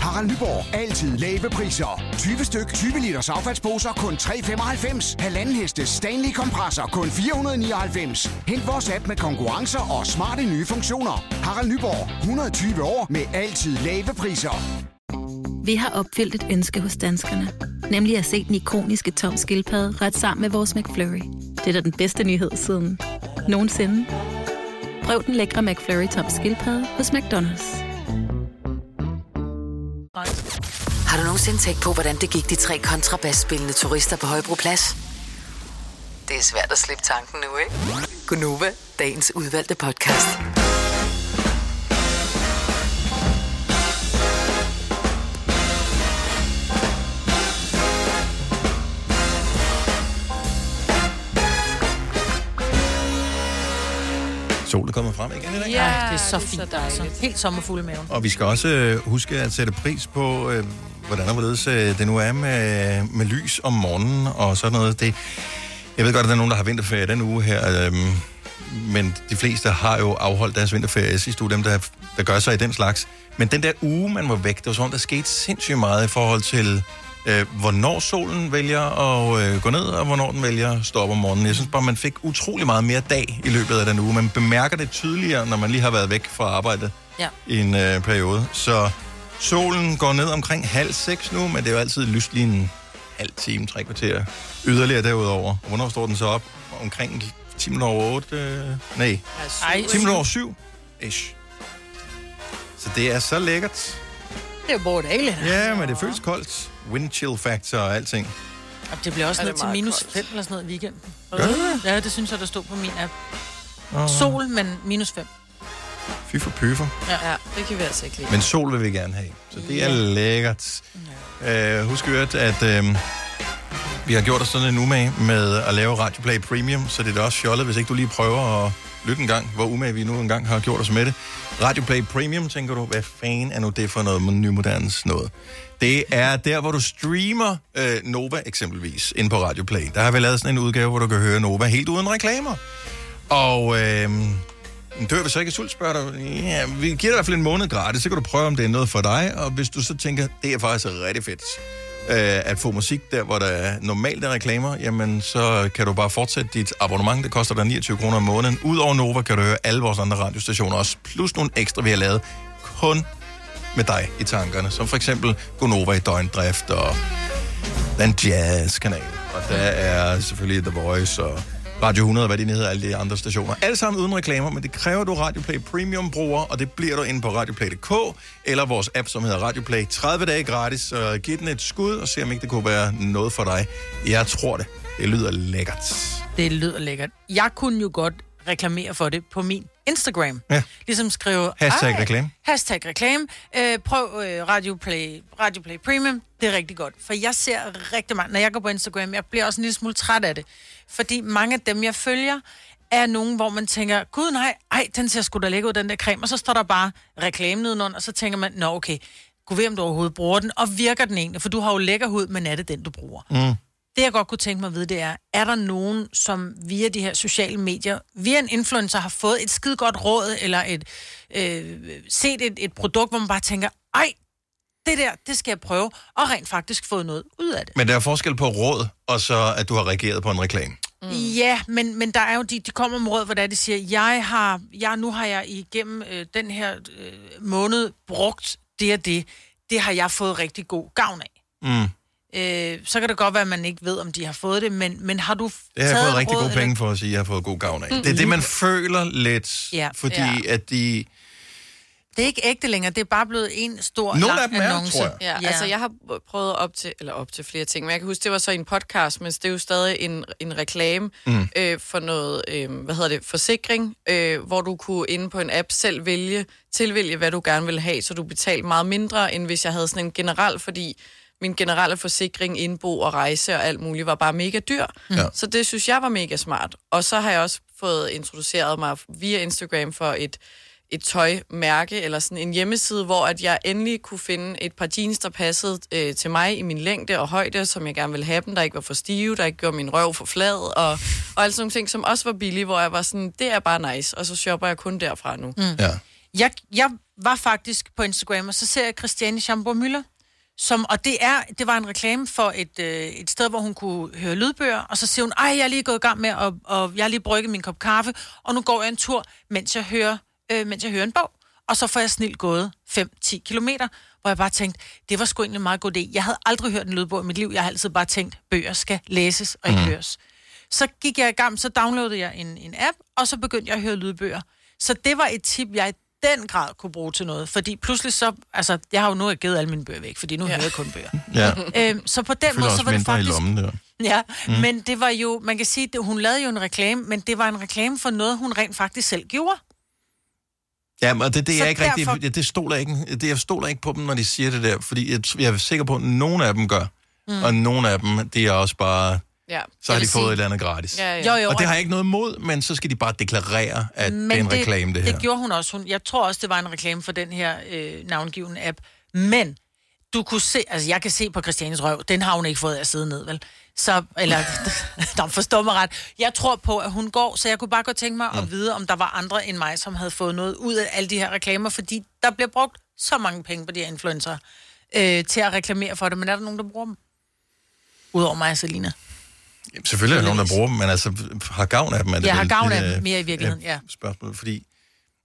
Harald Nyborg. Altid lave priser. 20 styk, 20 liters affaldsposer kun 3,95. Halvanden heste Stanley kompresser kun 499. Hent vores app med konkurrencer og smarte nye funktioner. Harald Nyborg. 120 år med altid lave priser. Vi har opfyldt et ønske hos danskerne. Nemlig at se den ikoniske tom skildpadde ret sammen med vores McFlurry. Det er da den bedste nyhed siden nogensinde. Prøv den lækre McFlurry tom skildpadde hos McDonald's. Har du nogensinde tænkt på, hvordan det gik de tre kontrabasspillende turister på Højbroplads? Det er svært at slippe tanken nu, ikke? Gunova, dagens udvalgte podcast. Sol er kommet frem igen i dag. Ja, det er så fint, altså. Helt sommerfuld i maven. Og vi skal også øh, huske at sætte pris på, øh, hvordan og hvorledes øh, det nu er med, med lys om morgenen og sådan noget. Det, jeg ved godt, at der er nogen, der har vinterferie den uge her, øh, men de fleste har jo afholdt deres vinterferie sidste uge, dem der, der gør sig i den slags. Men den der uge, man var væk, det var sådan, der skete sindssygt meget i forhold til, øh, hvornår solen vælger at øh, gå ned, og hvornår den vælger at stå op om morgenen. Jeg synes bare, man fik utrolig meget mere dag i løbet af den uge. Man bemærker det tydeligere, når man lige har været væk fra arbejdet Ja. i en øh, periode. Så solen går ned omkring halv seks nu, men det er jo altid lyst lige en halv time, tre kvarter yderligere derudover. Og hvornår står den så op? Omkring 10 minutter over 8? Øh, nej, Ej, 10 minutter over 7? Ish. Så det er så lækkert. Det er jo både dagligt. Ja, men det føles koldt. Wind chill factor og alting. Og det bliver også Ja, ned til minus koldt. 5 eller sådan noget i weekenden. Gør det Ja, det synes jeg, der stod på min app. Åh. Sol, men minus 5. Fy for pyfer. Ja, det kan vi altså ikke lide. Men sol vil vi gerne have. Så det er lækkert. Uh, husk øvrigt, at uh, vi har gjort os sådan en umage med at lave Radioplay Premium, så det er da også fjollet, hvis ikke du lige prøver at lyt en gang, hvor umage vi nu engang har gjort os med det. Radio Play Premium, tænker du, hvad fanden er nu det for noget nymodernes noget? Det er der, hvor du streamer øh, Nova eksempelvis, ind på Radio Play. Der har vi lavet sådan en udgave, hvor du kan høre Nova helt uden reklamer. Og øh, dør vi så ikke sult, spørger du? Ja, vi giver dig i hvert fald en måned gratis, så kan du prøve, om det er noget for dig. Og hvis du så tænker, det er faktisk rigtig fedt øh, at få musik der, hvor der er normalt er reklamer, jamen så kan du bare fortsætte dit abonnement. Det koster dig 29 kroner om måneden. Udover Nova kan du høre alle vores andre radiostationer også, plus nogle ekstra, vi har lavet kun med dig i tankerne, som for eksempel Gonova i døgndrift og den jazzkanal, og der er selvfølgelig The Voice og Radio 100, hvad de nu hedder, alle de andre stationer. Alle sammen uden reklamer, men det kræver, at du Radioplay Premium bruger, og det bliver du inde på radioplay.dk, eller vores app, som hedder Radioplay. 30 dage gratis, så giv den et skud, og se om ikke det kunne være noget for dig. Jeg tror det. Det lyder lækkert. Det lyder lækkert. Jeg kunne jo godt reklamere for det på min Instagram. Ja. Ligesom skrive... Hashtag "Ej, reklame." Hashtag reklame. Øh, prøv øh, Radio, Play, Radio Play Premium. Det er rigtig godt. For jeg ser rigtig meget... Når jeg går på Instagram, jeg bliver også en lille smule træt af det. Fordi mange af dem, jeg følger, er nogen, hvor man tænker, gud nej, ej, den ser sgu da lækker ud, den der creme. Og så står der bare reklame nedenunder, og så tænker man, nå okay, gå ved, om du overhovedet bruger den, og virker den egentlig? For du har jo lækker hud, men er det den, du bruger? Mm. Det, jeg godt kunne tænke mig at vide, det er, er der nogen, som via de her sociale medier, via en influencer, har fået et skide godt råd, eller et, øh, set et, et produkt, hvor man bare tænker, ej, det der, det skal jeg prøve, og rent faktisk fået noget ud af det. Men der er forskel på råd, og så at du har reageret på en reklame. Mm. Ja, men, men der er jo de, de kommer med råd, hvor det er, de siger, jeg har, jeg, nu har jeg igennem øh, den her øh, måned brugt det og det. Det har jeg fået rigtig god gavn af. Mm. Øh, så kan det godt være, at man ikke ved, om de har fået det, men, men har du Det har jeg fået rigtig råd, gode penge for at sige, at jeg har fået god gavn af. Mm. Det er det, man føler lidt, Ja. fordi Ja. at de... Det er ikke ægte længere, det er bare blevet en stor Nogle lang af dem er, annonce. tror jeg. Ja, ja, altså jeg har prøvet op til, eller op til flere ting, men jeg kan huske, det var så en podcast, men det er jo stadig en, en reklame Mm. øh, for noget, øh, hvad hedder det, forsikring, øh, hvor du kunne inde på en app selv vælge, tilvælge, hvad du gerne vil have, så du betalte meget mindre, end hvis jeg havde sådan en generel, fordi min generelle forsikring, indbo og rejse og alt muligt var bare mega dyr. Ja. Så det synes jeg var mega smart. Og så har jeg også fået introduceret mig via Instagram for et et tøjmærke eller sådan en hjemmeside, hvor at jeg endelig kunne finde et par jeans, der passede øh, til mig i min længde og højde, som jeg gerne ville have dem, der ikke var for stive, der ikke gjorde min røv for flad, og, og alle sådan nogle ting, som også var billige, hvor jeg var sådan, det er bare nice, og så shopper jeg kun derfra nu. Mm. Ja. Jeg, jeg var faktisk på Instagram, og så ser jeg Christiane Schamburg Møller, som, og det, er, det var en reklame for et, øh, et sted, hvor hun kunne høre lydbøger, og så siger hun, ej, jeg er lige gået i gang med, at, og jeg har lige brygget min kop kaffe, og nu går jeg en tur, mens jeg hører, øh, mens jeg hører en bog. Og så får jeg snilt gået 5-10 kilometer, hvor jeg bare tænkte, det var sgu egentlig en meget god idé. Jeg havde aldrig hørt en lydbog i mit liv. Jeg har altid bare tænkt, bøger skal læses og ikke mm. høres. Så gik jeg i gang, så downloadede jeg en, en app, og så begyndte jeg at høre lydbøger. Så det var et tip, jeg den grad kunne bruge til noget. Fordi pludselig så, altså, jeg har jo nu givet alle mine bøger væk, fordi nu ja. hører jeg kun bøger. Ja. Øhm, så på den måde, så var det mindre i faktisk... lommen der. Ja, Mm. men det var jo, man kan sige, at hun lavede jo en reklame, men det var en reklame for noget, hun rent faktisk selv gjorde. Ja, men det, det Så er ikke derfor- rigtigt. Det stoler jeg ikke, det, jeg stoler ikke på dem, når de siger det der, fordi jeg, jeg er sikker på, at nogle af dem gør, Mm. mm. og nogle af dem, det er også bare, Ja. så har de fået et eller andet gratis. Ja, ja. Jo, jo, og det har jeg ikke noget imod, men så skal de bare deklarere, at det er en reklame, det her. Det gjorde hun også. Hun, jeg tror også, det var en reklame for den her øh, navngivende app. Men du kunne se, altså jeg kan se på Christianes røv, den har hun ikke fået af at sidde ned, vel? Så, eller, der forstår mig ret. Jeg tror på, at hun går, så jeg kunne bare godt tænke mig at vide, om der var andre end mig, som havde fået noget ud af alle de her reklamer, fordi der bliver brugt så mange penge på de her influencer øh, til at reklamere for det, men er der nogen, der bruger dem? Udover mig og Selina. Jamen, Selvfølgelig er der nogen, der bruger dem, men altså har gavn af dem. Er det Jeg har gavn af dem mere i virkeligheden, ja. spørgsmål, fordi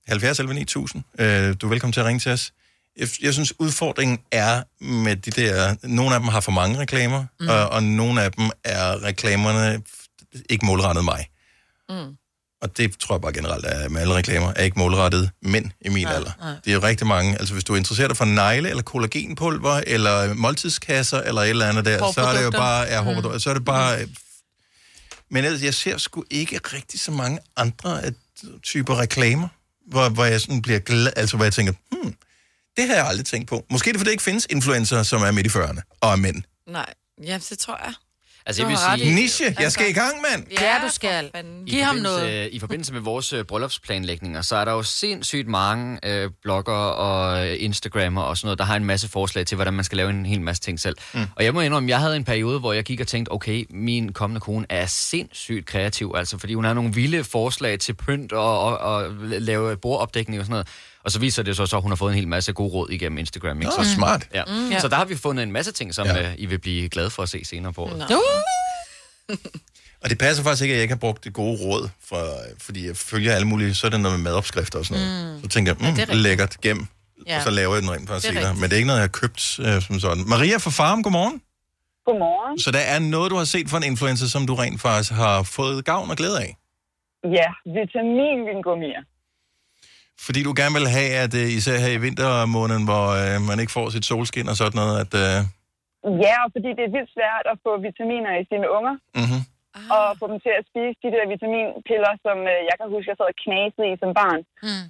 70 11 9000, øh, du er velkommen til at ringe til os. Jeg, jeg synes, udfordringen er med de der... Nogle af dem har for mange reklamer, Mm. mm. og, og nogle af dem er reklamerne ikke målrettet mig. Mm. Og det tror jeg bare generelt er med alle reklamer, er ikke målrettet mænd i min Nej, alder. nej. Det er jo rigtig mange. Altså hvis du er interesseret dig for negle, eller kollagenpulver, eller måltidskasser, eller et eller andet der, så er det jo bare... Ja, Mm. Så er det bare... Men ellers, jeg ser sgu ikke rigtig så mange andre øh, typer reklamer, hvor, hvor jeg sådan bliver glad, altså hvor jeg tænker, hmm, det har jeg aldrig tænkt på. Måske er det, fordi der ikke findes influencer, som er midt i 40'erne og er mænd. Nej, ja, det tror jeg. Altså, jeg vil sige... Niche, jeg skal i gang, mand! Ja, du skal. I Giv ham forbindelse- noget. I forbindelse med vores øh, bryllupsplanlægninger, så er der jo sindssygt mange øh, blogger og øh, Instagrammer og sådan noget, der har en masse forslag til, hvordan man skal lave en hel masse ting selv. Mm. Og jeg må indrømme, jeg havde en periode, hvor jeg gik og tænkte, okay, min kommende kone er sindssygt kreativ, altså fordi hun har nogle vilde forslag til pynt og, og, og lave bordopdækning og sådan noget. Og så viser det sig så, at hun har fået en hel masse gode råd igennem Instagram. Ikke? Nå, så, smart. Ja. Mm. Ja. Så der har vi fundet en masse ting, som Ja. øh, I vil blive glade for at se senere på året. Uh! Og det passer faktisk ikke, at jeg ikke har brugt det gode råd, for, fordi jeg følger alle mulige, så er det noget med madopskrifter og sådan noget. Mm. Så tænker jeg, Ja, det er mm, rigtigt. lækkert, gem ja. og så laver jeg den rent faktisk er senere. Men det er ikke noget, jeg har købt øh, som sådan. Maria fra Farm, godmorgen. Godmorgen. Så der er noget, du har set fra en influencer, som du rent faktisk har fået gavn og glæde af. Ja, vitaminvingummier. Fordi du gerne vil have, at øh, især her i vintermåneden, hvor øh, man ikke får sit solskin og sådan noget, at... Øh, Ja, og fordi det er vildt svært at få vitaminer i sine unger, mm-hmm. og få dem til at spise de der vitaminpiller, som øh, jeg kan huske, jeg sad og knasede i som barn. Mm.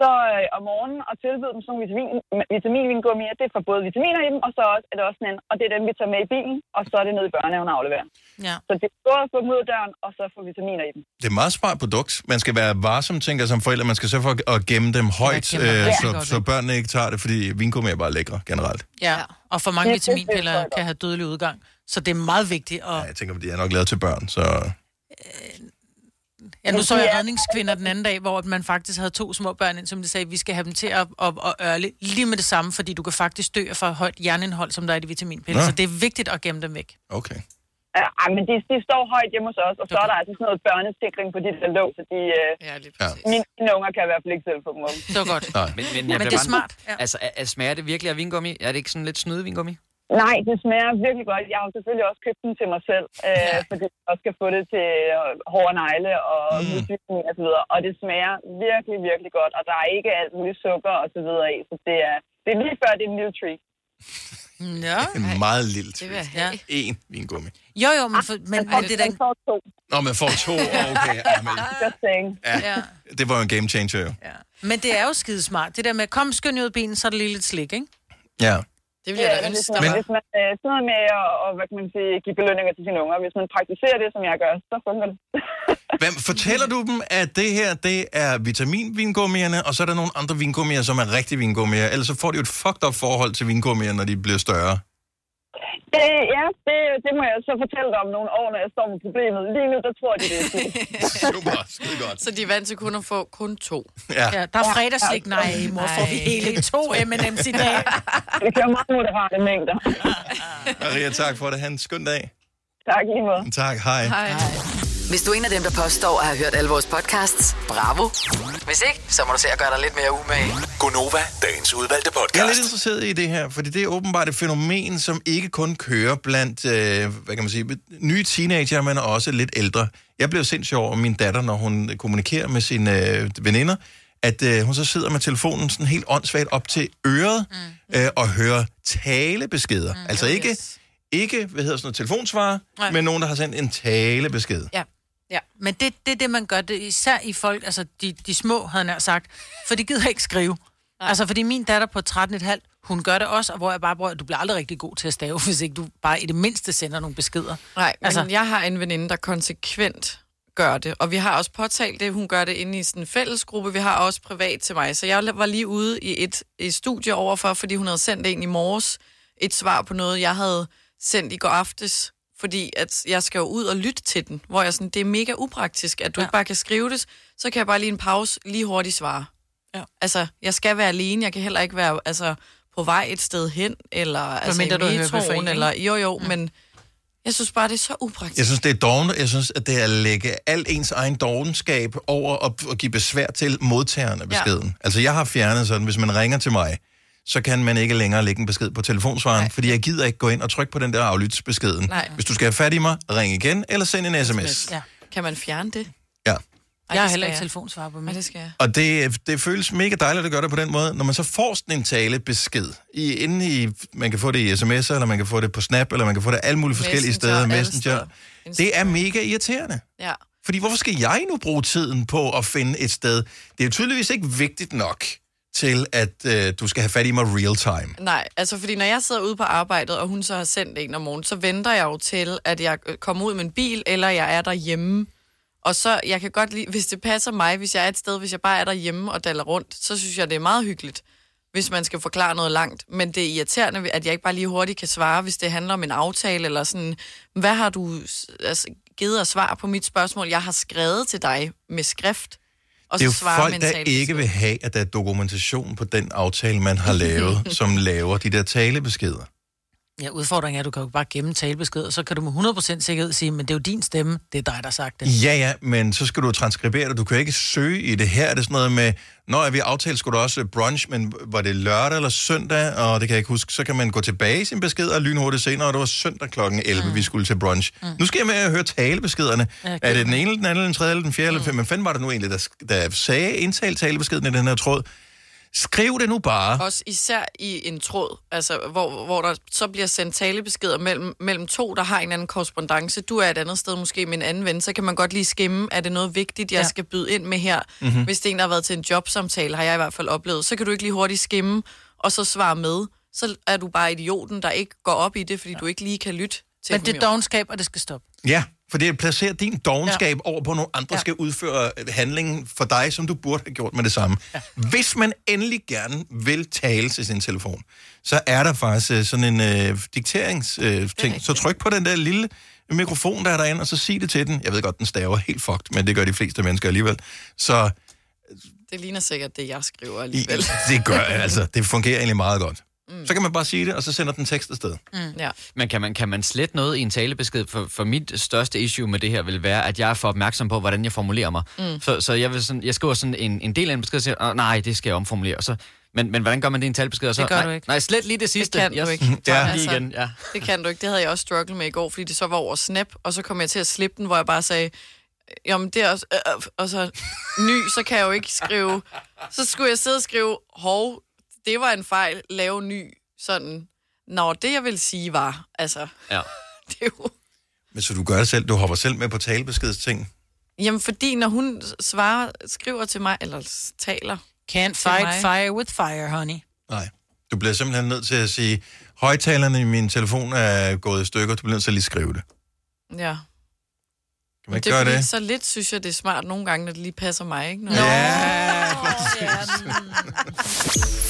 Så øh, om morgenen og tilbyde dem sådan nogle vitamin, vitaminvingummier, det får både vitaminer i dem, og så også, er det også sådan en, og det er dem, vi tager med i bilen, og så er det nede i børnehaven og afleverer. Ja. Så det er både at få dem ud af døren, og så få vitaminer i dem. Det er et meget smart produkt. Man skal være varsom, tænker jeg som forældre. Man skal sørge for at gemme dem højt, dem øh, så, så børnene ikke tager det, fordi vingummi er bare lækre generelt. Ja, og for mange Det er vitaminpiller kan have dødelig udgang. Så det er meget vigtigt. Og, Ja, jeg tænker, de er nok lavet til børn, så... ja, nu så jeg redningskvinder den anden dag, hvor man faktisk havde to små børn ind, som de sagde, vi skal have dem til at, at, at ørle lige med det samme, fordi du kan faktisk dø for højt jernindhold, som der er i de vitaminpiller. Nå. Så det er vigtigt at gemme dem væk. Okay. Ja, men de, de står højt hjemme hos os, og så er der altså sådan noget børnesikring på de der låg, så de, øh, ja, lige ja. mine, mine unger kan i hvert fald ikke selv få dem. Det var godt. Nej. Men, men, Men jeg det er smart, ja. Altså, er, er, smager det virkelig af vingummi? Er det ikke sådan lidt snyde vingummi? Nej, det smager virkelig godt. Jeg har selvfølgelig også købt den til mig selv, øh, ja. fordi jeg også skal få det til øh, hårde negle og mm. og så videre. Og det smager virkelig, virkelig godt, og der er ikke alt muligt sukker og så videre i, så det er, det er lige før, det er en lille treat. Ja. En meget lille Det jeg have. En vingummi. Jo, jo, men, for, men, men det er da... Man får to. Nå, man får to. Okay, ja, men, saying. ja, det var jo en game changer, jo. Men det er jo skidesmart. Det der med, kom skynd ud af bilen, så er der lige lidt slik, ikke? Ja. Det vil jeg da Ja, ønske, hvis der man, Men- var. hvis man øh, noget med at og, hvad kan man sige, give belønninger til sine unger, hvis man praktiserer det, som jeg gør, så fungerer det. Hvem, fortæller du dem, at det her, det er vitaminvingummierne, og så er der nogle andre vingummier, som er rigtige vingummier, ellers så får de jo et fucked up forhold til vingummier, når de bliver større. Det, ja, det, det må jeg så fortælle dig om nogle år, når jeg står med problemet. Lige nu, der tror de, det er. Super, skide godt. Så de er vant til kun at få kun to. Ja. Ja, der er fredagslik. Nej, mor, får vi hele to M&M's i dag? Det kører meget moderate mængder. Maria, tak for det. Han en skøn dag. Tak lige måde. Tak, hej. Hej. Hvis du er en af dem, der påstår at have hørt alle vores podcasts, bravo. Hvis ikke, så må du se at gøre dig lidt mere umage. Gonova, dagens udvalgte Jeg er podcast. lidt interesseret i det her, fordi det er åbenbart et fænomen, som ikke kun kører blandt, øh, hvad kan man sige, nye teenager, men også lidt ældre. Jeg blev sindssygt over min datter, når hun kommunikerer med sine øh, veninder, at øh, hun så sidder med telefonen sådan helt åndssvagt op til øret mm. øh, og hører talebeskeder. Mm. Altså ikke, ikke, hvad hedder sådan noget, telefonsvarer, Nej. men nogen, der har sendt en talebesked. Ja. Ja, men det, det er det, man gør, det, især i folk, altså de, de små, havde nær sagt, for de gider ikke skrive. Nej. Altså, fordi min datter på 13,5, hun gør det også, og hvor jeg bare bruger, du bliver aldrig rigtig god til at stave, hvis ikke du bare i det mindste sender nogle beskeder. Nej, men Altså- altså, jeg har en veninde, der konsekvent gør det, og vi har også påtalt det. Hun gør det inde i sådan en fællesgruppe. Vi har også privat til mig. Så jeg var lige ude i et, et studie overfor, fordi hun havde sendt en i morges et svar på noget, jeg havde sendt i går aftes, fordi at jeg skal jo ud og lytte til den, hvor jeg sådan, det er mega upraktisk, at du ja. ikke bare kan skrive det, så kan jeg bare lige en pause, lige hurtigt svare. Ja. Altså, jeg skal være alene, jeg kan heller ikke være altså, på vej et sted hen, eller altså, mindre i metroen, eller jo jo, mm. men jeg synes bare, det er så upraktisk. Jeg synes, det er dovent. Jeg synes, at det er at lægge al ens egen dovenskab over og, og give besvær til modtagerne af beskeden. Ja. Altså, jeg har fjernet sådan, hvis man ringer til mig, så kan man ikke længere lægge en besked på telefonsvaren, Nej. fordi jeg gider ikke gå ind og trykke på den der aflytsbeskeden. Nej. Hvis du skal have fat i mig, ring igen, eller send en sms. Ja. Kan man fjerne det? Ja. Ej, Jeg har heller ikke telefonsvar på mig. det skal jeg. Og det, det føles mega dejligt at gøre det på den måde, når man så får sådan en talebesked. I, inde i, man kan få det i sms'er, eller man kan få det på Snap, eller man kan få det alle mulige forskellige Messenger, steder. Messenger. steder. Det er mega irriterende. Ja. Fordi hvorfor skal jeg nu bruge tiden på at finde et sted? Det er jo tydeligvis ikke vigtigt nok til, at øh, du skal have fat i mig real time. Nej, altså fordi når jeg sidder ude på arbejdet, og hun så har sendt en om morgenen, så venter jeg jo til, at jeg øh, kommer ud med en bil, eller jeg er derhjemme. Og så, jeg kan godt lide, hvis det passer mig, hvis jeg er et sted, hvis jeg bare er derhjemme og daller rundt, så synes jeg, det er meget hyggeligt, hvis man skal forklare noget langt. Men det er irriterende, at jeg ikke bare lige hurtigt kan svare, hvis det handler om en aftale, eller sådan, hvad har du altså, givet af svar på mit spørgsmål? Jeg har skrevet til dig med skrift, og det er så jo svarer folk, der ikke vil have, at der er dokumentation på den aftale, man har lavet, som laver de der talebeskeder. Ja, udfordringen er, at du kan jo bare gemme talebesked, og så kan du med 100% sikkerhed sige, men det er jo din stemme, det er dig, der har sagt det. Ja, ja, men så skal du transkribere det. Du kan ikke søge i det her. Er det sådan noget med, når vi aftalt, skulle du også brunch, men var det lørdag eller søndag? Og det kan jeg ikke huske. Så kan man gå tilbage i sin besked og lynhurtigt se, når det var søndag kl. 11, mm. vi skulle til brunch. Mm. Nu skal jeg med at høre talebeskederne. Ja, er det den ene, den anden, den tredje, eller den fjerde, mm. eller femte? Men fanden var det nu egentlig, der, der sagde indtalt talebeskeden i den her tråd? Skriv det nu bare. Også især i en tråd, altså, hvor, hvor der så bliver sendt talebeskeder mellem, mellem to, der har en anden korrespondence. Du er et andet sted måske med en anden ven, så kan man godt lige skimme, er det noget vigtigt, jeg Ja. skal byde ind med her? Mhm. Mm-hmm. Hvis det er en, der har været til en jobsamtale, har jeg i hvert fald oplevet, så kan du ikke lige hurtigt skimme, og så svare med. Så er du bare idioten, der ikke går op i det, fordi ja. du ikke lige kan lytte til Men dem, det er dogenskab, og det skal stoppe. Ja, for det placerer din dogenskab ja. over på nogle andre, Ja. skal udføre handlingen for dig, som du burde have gjort med det samme. Ja. Hvis man endelig gerne vil tale til sin telefon, så er der faktisk øh, sådan en øh, dikteringsting. Øh, ting. så tryk på den der lille mikrofon, der er derinde, og så sig det til den. Jeg ved godt, den staver helt fucked, men det gør de fleste mennesker alligevel. Så Det ligner sikkert det, jeg skriver i, alligevel. det gør altså, det fungerer egentlig meget godt. Mm. Så kan man bare sige det, og så sender den tekst afsted. Mm. Ja. Men kan man, kan man slette noget i en talebesked? For, for mit største issue med det her vil være, at jeg er for opmærksom på, hvordan jeg formulerer mig. Mm. Så, så jeg, vil sådan, jeg skriver sådan en, en del af en besked, og siger, "Åh, nej, det skal jeg omformulere. Og så, men, men hvordan gør man det i en talebesked? Og så, Det gør nej, du ikke. Nej, slet lige det sidste. Det kan jeg du ikke. Ja. lige igen. Ja. Det kan du ikke. Det havde jeg også strugglet med i går, fordi det så var over Snap, og så kom jeg til at slippe den, hvor jeg bare sagde, jamen det er også, øh, øh, og så ny, så kan jeg jo ikke skrive, så skulle jeg sidde og skrive, hov, det var en fejl, lave ny, sådan, når det jeg vil sige var, altså, Ja. det er jo, Men så du gør det selv, du hopper selv med på talebeskedsting. jamen fordi når hun svarer, skriver til mig, eller taler, Can't fight mig. fire with fire, honey. Nej. Du bliver simpelthen nødt til at sige, højtalerne i min telefon er gået i stykker, du bliver nødt til at lige skrive det. Ja. Kan man ikke det er gøre det? så lidt synes jeg, det er smart nogle gange, når det lige passer mig, ikke? Når Ja,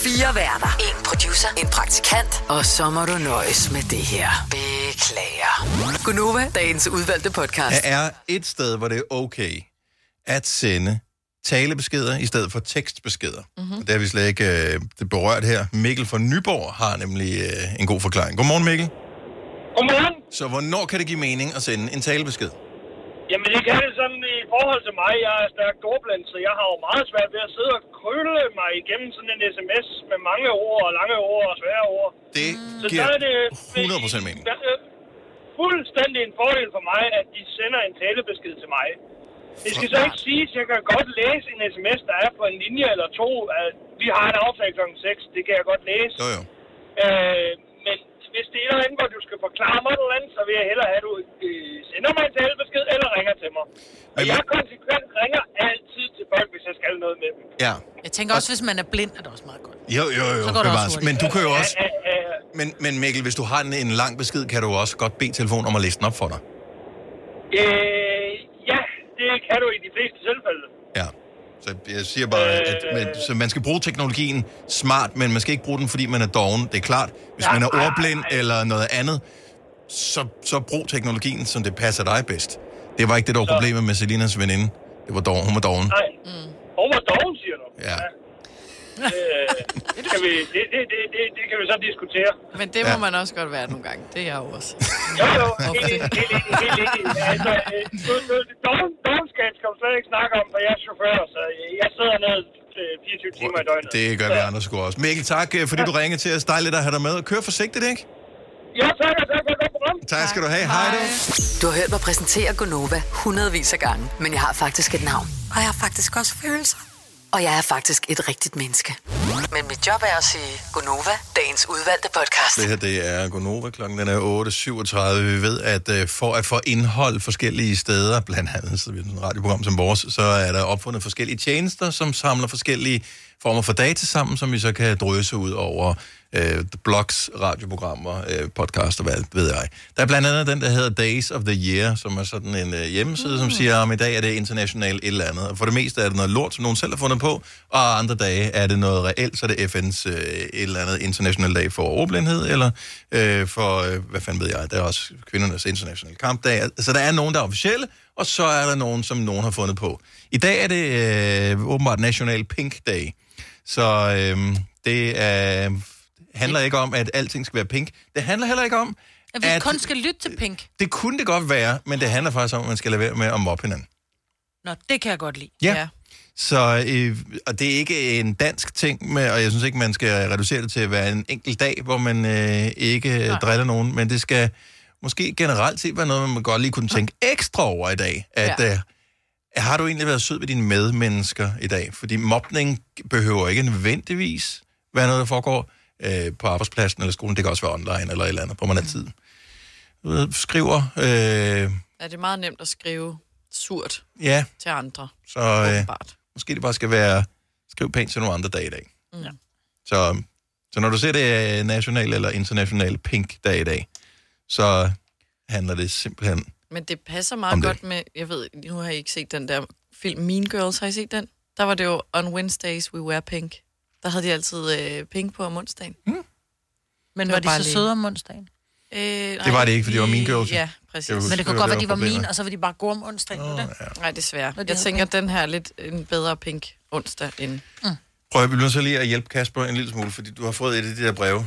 Fire værter. En producer. En praktikant. Og så må du nøjes med det her. Beklager. Gunova, dagens udvalgte podcast. Der er et sted, hvor det er okay at sende talebeskeder i stedet for tekstbeskeder. Mm-hmm. Og det har vi slet ikke øh, det berørt her. Mikkel fra Nyborg har nemlig øh, en god forklaring. Godmorgen, Mikkel. Godmorgen. Så hvornår kan det give mening at sende en talebesked? Jamen, det kan det sådan i forhold til mig. Jeg er stærkt ordblind, så jeg har jo meget svært ved at sidde og krølle mig igennem sådan en sms med mange ord og lange ord og svære ord. Det Så giver der er det 100% mening. der er fuldstændig en fordel for mig, at de sender en talebesked til mig. Det skal så ikke sige, at jeg kan godt læse en sms, der er på en linje eller to. At vi har en aftale kl. 6, det kan jeg godt læse. Jo, jo. Øh, hvis det er et eller andet, hvor du skal forklare mig noget andet, så vil jeg hellere have, at du øh, sender mig en talebesked eller ringer til mig. Og jeg konsekvent ringer altid til folk, hvis jeg skal noget med dem. Ja. Jeg tænker også, hvis man er blind, er det også meget godt. Jo, jo, jo. Så går det også. Men du kan jo også... Men, men Mikkel, hvis du har en, en lang besked, kan du også godt bede telefonen om at læse den op for dig. Øh, ja, det kan du i de fleste tilfælde. Så jeg siger bare, at man, så man skal bruge teknologien smart, men man skal ikke bruge den, fordi man er doven. Det er klart, hvis man er ordblind eller noget andet, så, så brug teknologien, som det passer dig bedst. Det var ikke det, der var problemet med Selinas veninde. Det var doven. Hun var doven. Nej. Mm. Hun var doven, siger du. Ja. Øh, det, kan vi, det, det, det, det, det kan vi så diskutere. Men det må Ja. man også godt være nogle gange. Det er jeg jo også. Jo, jo, helt enig, helt enig. Altså, øh, du- du- dovenskab skal vi slet ikke snakke om, for jeg er chauffør, så jeg sidder ned øh, 24 timer i døgnet. Det gør vi andre sgu også. Mikkel, tak, øh, fordi du ringede til os. Dejligt at have dig med. Kør forsigtigt, ikke? Ja, tak, og tak for et godt program. Tak skal du have. Hej du. Du har hørt mig præsentere Gonova hundredvis af gange, men jeg har faktisk et navn. Og jeg har faktisk også følelser. Og jeg er faktisk et rigtigt menneske. Men mit job er at sige Gonova, dagens udvalgte podcast. Det her, det er Gonova. Klokken den er 8.37. Vi ved, at øh, for at få indhold forskellige steder, blandt andet så vi et radioprogram som vores, så er der opfundet forskellige tjenester, som samler forskellige former for data sammen, som vi så kan drøse ud over øh, blogs, radioprogrammer, øh, podcaster, hvad ved jeg. Der er blandt andet den, der hedder Days of the Year, som er sådan en øh, hjemmeside, mm. som siger, om i dag er det internationalt et eller andet. Og for det meste er det noget lort, som nogen selv har fundet på, og andre dage er det noget reelt, så er det FN's øh, et eller andet international dag for overblindhed, eller øh, for, øh, hvad fanden ved jeg, der er også kvindernes internationale kampdag. Så der er nogen, der er officielle, og så er der nogen, som nogen har fundet på. I dag er det øh, åbenbart National Pink Day, så øh, det er handler ikke om, at alting skal være pink. Det handler heller ikke om, At vi at kun skal lytte til Pink. det kunne det godt være, men det handler faktisk om, at man skal lade være med at mobbe hinanden. Nå, det kan jeg godt lide. Ja. Så, øh, og det er ikke en dansk ting, med, og jeg synes ikke, man skal reducere det til at være en enkelt dag, hvor man øh, ikke Nej. driller nogen, men det skal måske generelt set være noget, man godt lige kunne tænke ekstra over i dag. At, Ja. ja. øh, har du egentlig været sød ved dine medmennesker i dag? Fordi mobning behøver ikke nødvendigvis være noget, der foregår øh, på arbejdspladsen eller skolen. Det kan også være online eller et eller andet, hvor man har tid. Du ved, Skriver, øh, Ja, det er meget nemt at skrive surt ja, til andre. så øh, måske det bare skal være, skriv pænt til nogle andre dage i dag. Mm. Ja. Så, så når du ser det er national eller international pink dag i dag, så handler det simpelthen... Men det passer meget det. godt med, jeg ved, nu har I ikke set den der film Mean Girls, har I set den? Der var det jo On Wednesdays We Wear Pink. Der havde de altid øh, pink på om onsdagen. Mm. Men Det var, var de så lige- søde om onsdagen? Øh, Det var det ikke, fordi det var Mean Girls. Ja, præcis. Jeg husker, Men det kunne det godt være, de var mine, og så var de bare gode om onsdagen. Oh, ja. Nej, desværre. Jeg tænker, at den her er lidt en bedre pink onsdag end... Prøv at vi bliver så lige at hjælpe Kasper en lille smule, fordi du har fået et af de der breve,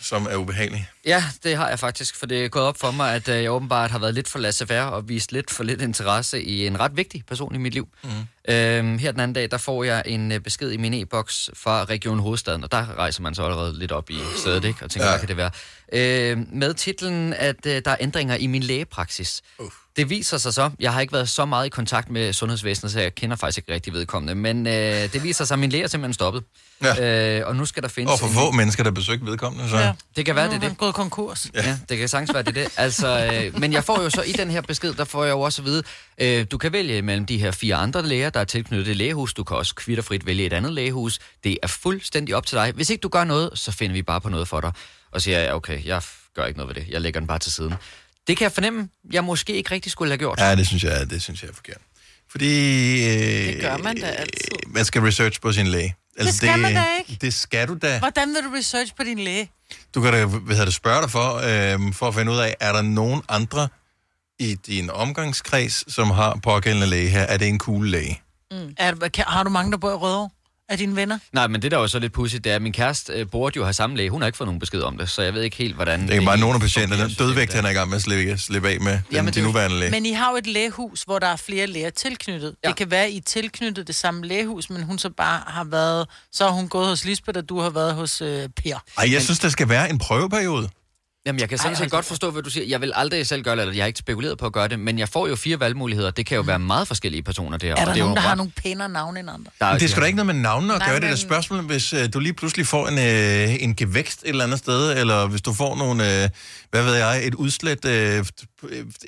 som er ubehagelige. Ja, det har jeg faktisk, for det er gået op for mig, at øh, jeg åbenbart har været lidt for laissez-faire og vist lidt for lidt interesse i en ret vigtig person i mit liv. Mm. Øhm, her den anden dag, der får jeg en øh, besked i min e-boks fra Region Hovedstaden, og der rejser man så allerede lidt op i stedet, ikke? Og tænker, ja. hvad kan det være? Øh, med titlen, at øh, der er ændringer i min lægepraksis. Uh. Det viser sig så, jeg har ikke været så meget i kontakt med sundhedsvæsenet, så jeg kender faktisk ikke rigtig vedkommende, men øh, det viser sig, at min læge er simpelthen stoppet. Ja. Øh, og nu skal der findes... Og for en- få mennesker, der besøgte vedkommende, så... Ja. Det kan være, Nu det er det. gået konkurs. Ja. ja, det kan sagtens være, det er det. Altså, øh, men jeg får jo så i den her besked, der får jeg jo også at vide, øh, du kan vælge mellem de her fire andre læger, der er tilknyttet et lægehus. Du kan også kvitterfrit vælge et andet lægehus. Det er fuldstændig op til dig. Hvis ikke du gør noget, så finder vi bare på noget for dig. Og siger jeg, okay, jeg gør ikke noget ved det. Jeg lægger den bare til siden. Det kan jeg fornemme, jeg måske ikke rigtig skulle have gjort. Ja, det synes jeg, det synes jeg er forkert. Fordi... Øh, Det gør man da altid. Man skal research på sin læge. Altså, Det skal man da ikke. Det skal du da. Hvordan vil du research på din læge? Du kan da hvad det, spørge dig for, øh, for at finde ud af, er der nogen andre i din omgangskreds, som har pågældende læge her? Er det en cool læge? Mm. Er, kan, har du mange, der bor i Rødovre? Af dine venner? Nej, men det der er jo så lidt pudsigt, det er, at min kæreste øh, burde jo have samme læge. Hun har ikke fået nogen besked om det, så jeg ved ikke helt, hvordan... Det er bare nogle af patienterne. systemet Dødvægt, han er i gang med at slippe, slippe af med Jamen, den, de nuværende læge. Men I har jo et lægehus, hvor der er flere læger tilknyttet. Ja. Det kan være, at I er tilknyttet det samme lægehus, men hun så bare har været... Så har hun gået hos Lisbeth, og du har været hos øh, Per. Ej, jeg synes, der skal være en prøveperiode. Jamen, jeg kan sådan set hold godt forstå, hvad du siger. Jeg vil aldrig selv gøre det, eller jeg har ikke spekuleret på at gøre det, men jeg får jo fire valgmuligheder. Det kan jo være meget forskellige personer der. Er og der det er nogen, jo der har ret- nogle pænere navne end andre? Der er Men det ikke- skal da ikke noget med navnene at Nej, gøre. Det er da men- spørgsmål, hvis øh, du lige pludselig får en, øh, en gevækst et eller andet sted, eller hvis du får nogle, øh, hvad ved jeg, et udslet, øh,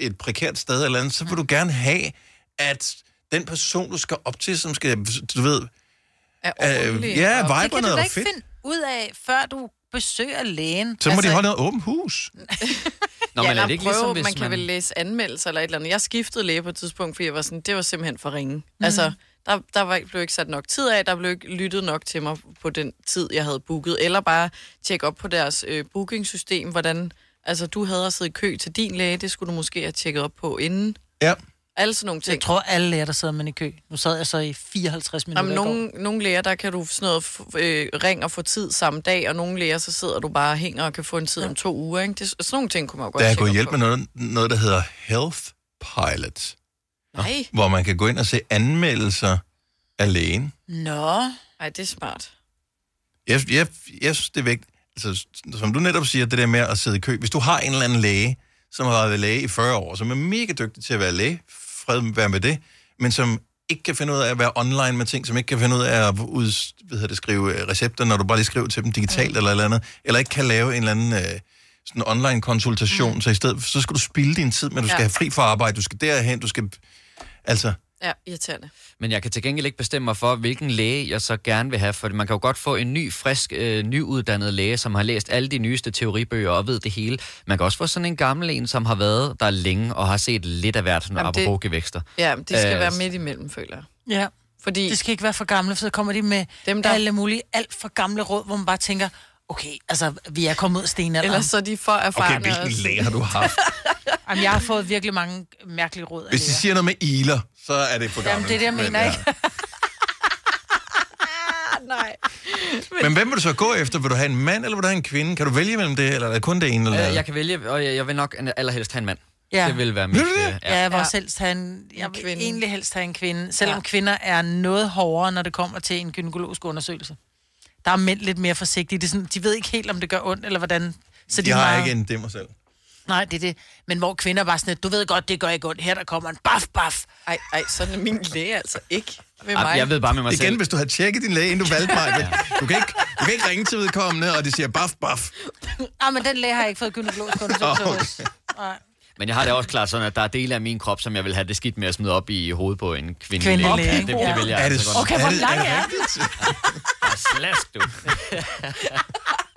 et prekært sted eller andet, så vil du gerne have, at den person, du skal op til, som skal, du ved, er øh, ordentlig, ja, og- viber Det kan du og ikke fedt. finde ud af, før du besøger lægen. Så må altså, de holde noget åbent hus. Nå, ja, men er det ikke prøve, ligesom, hvis man kan man- vel læse anmeldelser eller et eller andet. Jeg skiftede læge på et tidspunkt, fordi jeg var sådan, det var simpelthen for ringe. Mm. Altså, der, der var, ikke- blev ikke sat nok tid af, der blev ikke lyttet nok til mig på den tid, jeg havde booket. Eller bare tjekke op på deres øh, bookingsystem, hvordan... Altså, du havde at sidde i kø til din læge, det skulle du måske have tjekket op på inden. Ja. Alle sådan nogle ting. Jeg tror, alle læger, der sidder man i kø. Nu sad jeg så i 54 minutter Jamen, nogle, nogle læger, der kan du sådan noget øh, ring og få tid samme dag, og nogle læger, så sidder du bare og hænger og kan få en tid om to uger. Ikke? Det, sådan nogle ting kunne man jo godt Der er gået hjælp med noget, noget, der hedder Health Pilot, Nej. hvor man kan gå ind og se anmeldelser af lægen. Nå. Ej, det er smart. Jeg, jeg, jeg synes, det er vigtigt. Altså, som du netop siger, det der med at sidde i kø. Hvis du har en eller anden læge, som har været læge i 40 år, som er mega dygtig til at være læge, fred være med det, men som ikke kan finde ud af at være online med ting, som ikke kan finde ud af at ud, hvad hedder det, skrive øh, recepter, når du bare lige skriver til dem digitalt mm. eller eller andet, eller ikke kan lave en eller anden øh, sådan online konsultation, mm. så i stedet så skal du spilde din tid, men du skal Ja. have fri fra arbejde, du skal derhen, du skal... Altså, Ja, irriterende. Men jeg kan til gengæld ikke bestemme mig for, hvilken læge jeg så gerne vil have, for man kan jo godt få en ny, frisk, øh, nyuddannet læge, som har læst alle de nyeste teoribøger og ved det hele. Man kan også få sådan en gammel en, som har været der længe og har set lidt af hvert, når Jamen, det- apropos gevækster. Ja, det skal Øh, være midt imellem, føler jeg. Ja. Fordi Det skal ikke være for gamle, for så kommer de med Dem, der- alle mulige alt for gamle råd, hvor man bare tænker, okay, altså, vi er kommet ud af stenalderen. Ellers så er de for erfarne. okay, hvilken læge har du haft? Jamen, jeg har fået virkelig mange mærkelige råd af Hvis de siger noget med iler, så er det for gammelt. Jamen, det er det, jeg Men, mener, ja. ikke? Nej. Men hvem vil du så gå efter? Vil du have en mand, eller vil du have en kvinde? Kan du vælge mellem det, eller er det kun det ene? Eller? Øh, Jeg kan vælge, og jeg jeg vil nok allerhelst have en mand. Ja. Det vil være mit... Vil du det? øh, Ja, jeg vil også helst have en, jeg vil kvinde. egentlig helst have en kvinde, selvom Ja. kvinder er noget hårdere, når det kommer til en gynækologisk undersøgelse. Der er mænd lidt mere forsigtige. Det er sådan, de ved ikke helt, om det gør ondt, eller hvordan. Så de er har meget- ikke en dimmer selv. Nej, det er det. Men hvor kvinder var sådan, lidt, du ved godt, det gør ikke ondt. Her der kommer en baf, baf. Ej, ej, sådan er min læge altså ikke ved mig. Jeg ved bare med mig Igen, selv. hvis du har tjekket din læge, inden du valgte mig. Du kan ikke, du kan ikke ringe til vedkommende, og de siger baf, baf. Ah, men den læge har jeg ikke fået gynækologisk undersøgelse Åh, hos. Nej. Men jeg har det også klart sådan, at der er dele af min krop, som jeg vil have det skidt med at smide op i hovedet på en kvindelig Kvindelig læge. læge, Ja, det, det Ja. vil jeg Er det, altså godt. Okay, hvor er det, lang er det er rigtigt? Ah, Slask, du.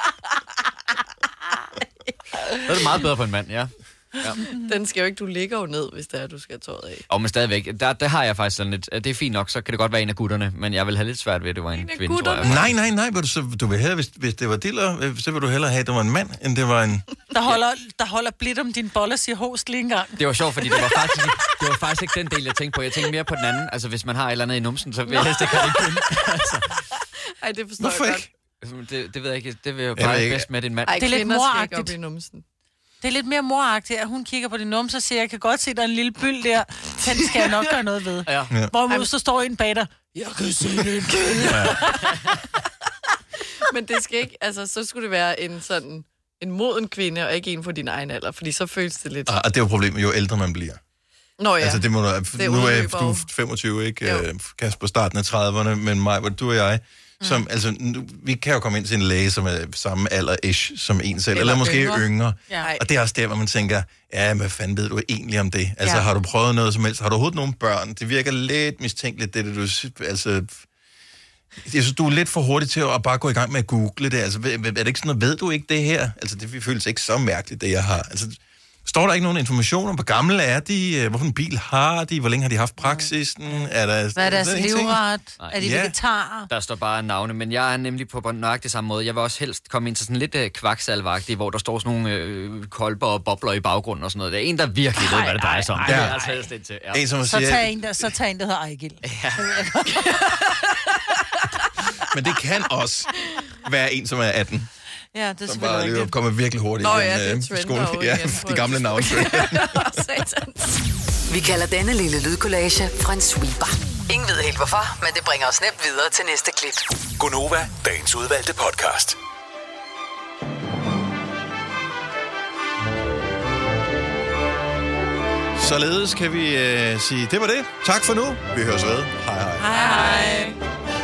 Er det meget bedre på en mand, ja. ja. Den skal jo ikke, du ligger jo ned, hvis det er, du skal have tøjet af. Og men stadigvæk, der, der har jeg faktisk sådan lidt, det er fint nok, så kan det godt være en af gutterne, men jeg vil have lidt svært ved, at det var en, af kvinde, tror jeg. gutterne? Nej, nej, nej. Vil du, så, du vil hellere, hvis, hvis det var diller, øh, så vil du hellere have, at det var en mand, end det var en... Der holder, der holder blidt om din bolle, siger host lige en gang. Det var sjovt, fordi det var, faktisk ikke, det var faktisk ikke den del, jeg tænkte på. Jeg tænkte mere på den anden. Altså, hvis man har et eller andet i numsen, så vil jeg helst ikke have det kvinde. Ej, det forstår Hvorfor jeg ikke? godt. Det, det ved jeg ikke. Det vil jeg bare ikke. bedst med din mand. Ej, Det er lidt ikke moragtigt. op i numsen. Det er lidt mere moragtigt, at hun kigger på din numse og siger, jeg kan godt se, der er en lille byld der. Den skal jeg nok gøre noget ved. Ja. Ja. Hvorimod så står en bag dig. Jeg kan se det kvinde. Men det skal ikke, altså, så skulle det være en sådan en moden kvinde, og ikke en på din egen alder, fordi så føles det lidt... Og det er jo problemet, jo ældre man bliver. Nå ja, Ja. Altså, det må du, Det nu er du jo. 25, ikke? Jo. Øh, Kasper, starten af 30'erne, men mig, hvor du og jeg, som, mm. altså, nu, vi kan jo komme ind til en læge, som er samme alder-ish som en selv, eller, Eller måske yngre. yngre. Ja. Og det er også der, hvor man tænker, ja, hvad fanden ved du egentlig om det? Altså, Ja. har du prøvet noget som helst? Har du overhovedet nogle børn? Det virker lidt mistænkeligt, det, det du... Altså, jeg synes, du er lidt for hurtig til at bare gå i gang med at google det. Altså, er det ikke sådan noget, ved du ikke det her? Altså, det føles ikke så mærkeligt, det jeg har. Altså, står der ikke nogen information om, hvor gamle er de? Øh, Hvorfor en bil har de? Hvor længe har de haft praksisen? Er der, Hvad er deres der livret? Nej. Er de Ja. vegetarer? Der står bare navne, men jeg er nemlig på nøjagtig samme måde. Jeg vil også helst komme ind til sådan lidt øh, kvaksalvagtigt, hvor der står sådan nogle øh, kolber og bobler i baggrunden og sådan noget. Det er en, der virkelig ved, hvad det drejer sig om. ej, Det er ej. jeg altså helst ind til. Ja. En, som Så siger, tag en, der, så tag en, der hedder Ejgil. men det kan også være en, som er 18, Ja, det er som selvfølgelig lige kommer virkelig hurtigt Nå i ja, den, det øh, trender jo Ja, de gamle navne. Satan. Vi kalder denne lille lydkollage en sweeper. Ingen ved helt hvorfor, men det bringer os nemt videre til næste klip. Gunova, dagens udvalgte podcast. Således kan vi øh, sige, det var det. Tak for nu. Vi høres ved. Hej hej. Hej.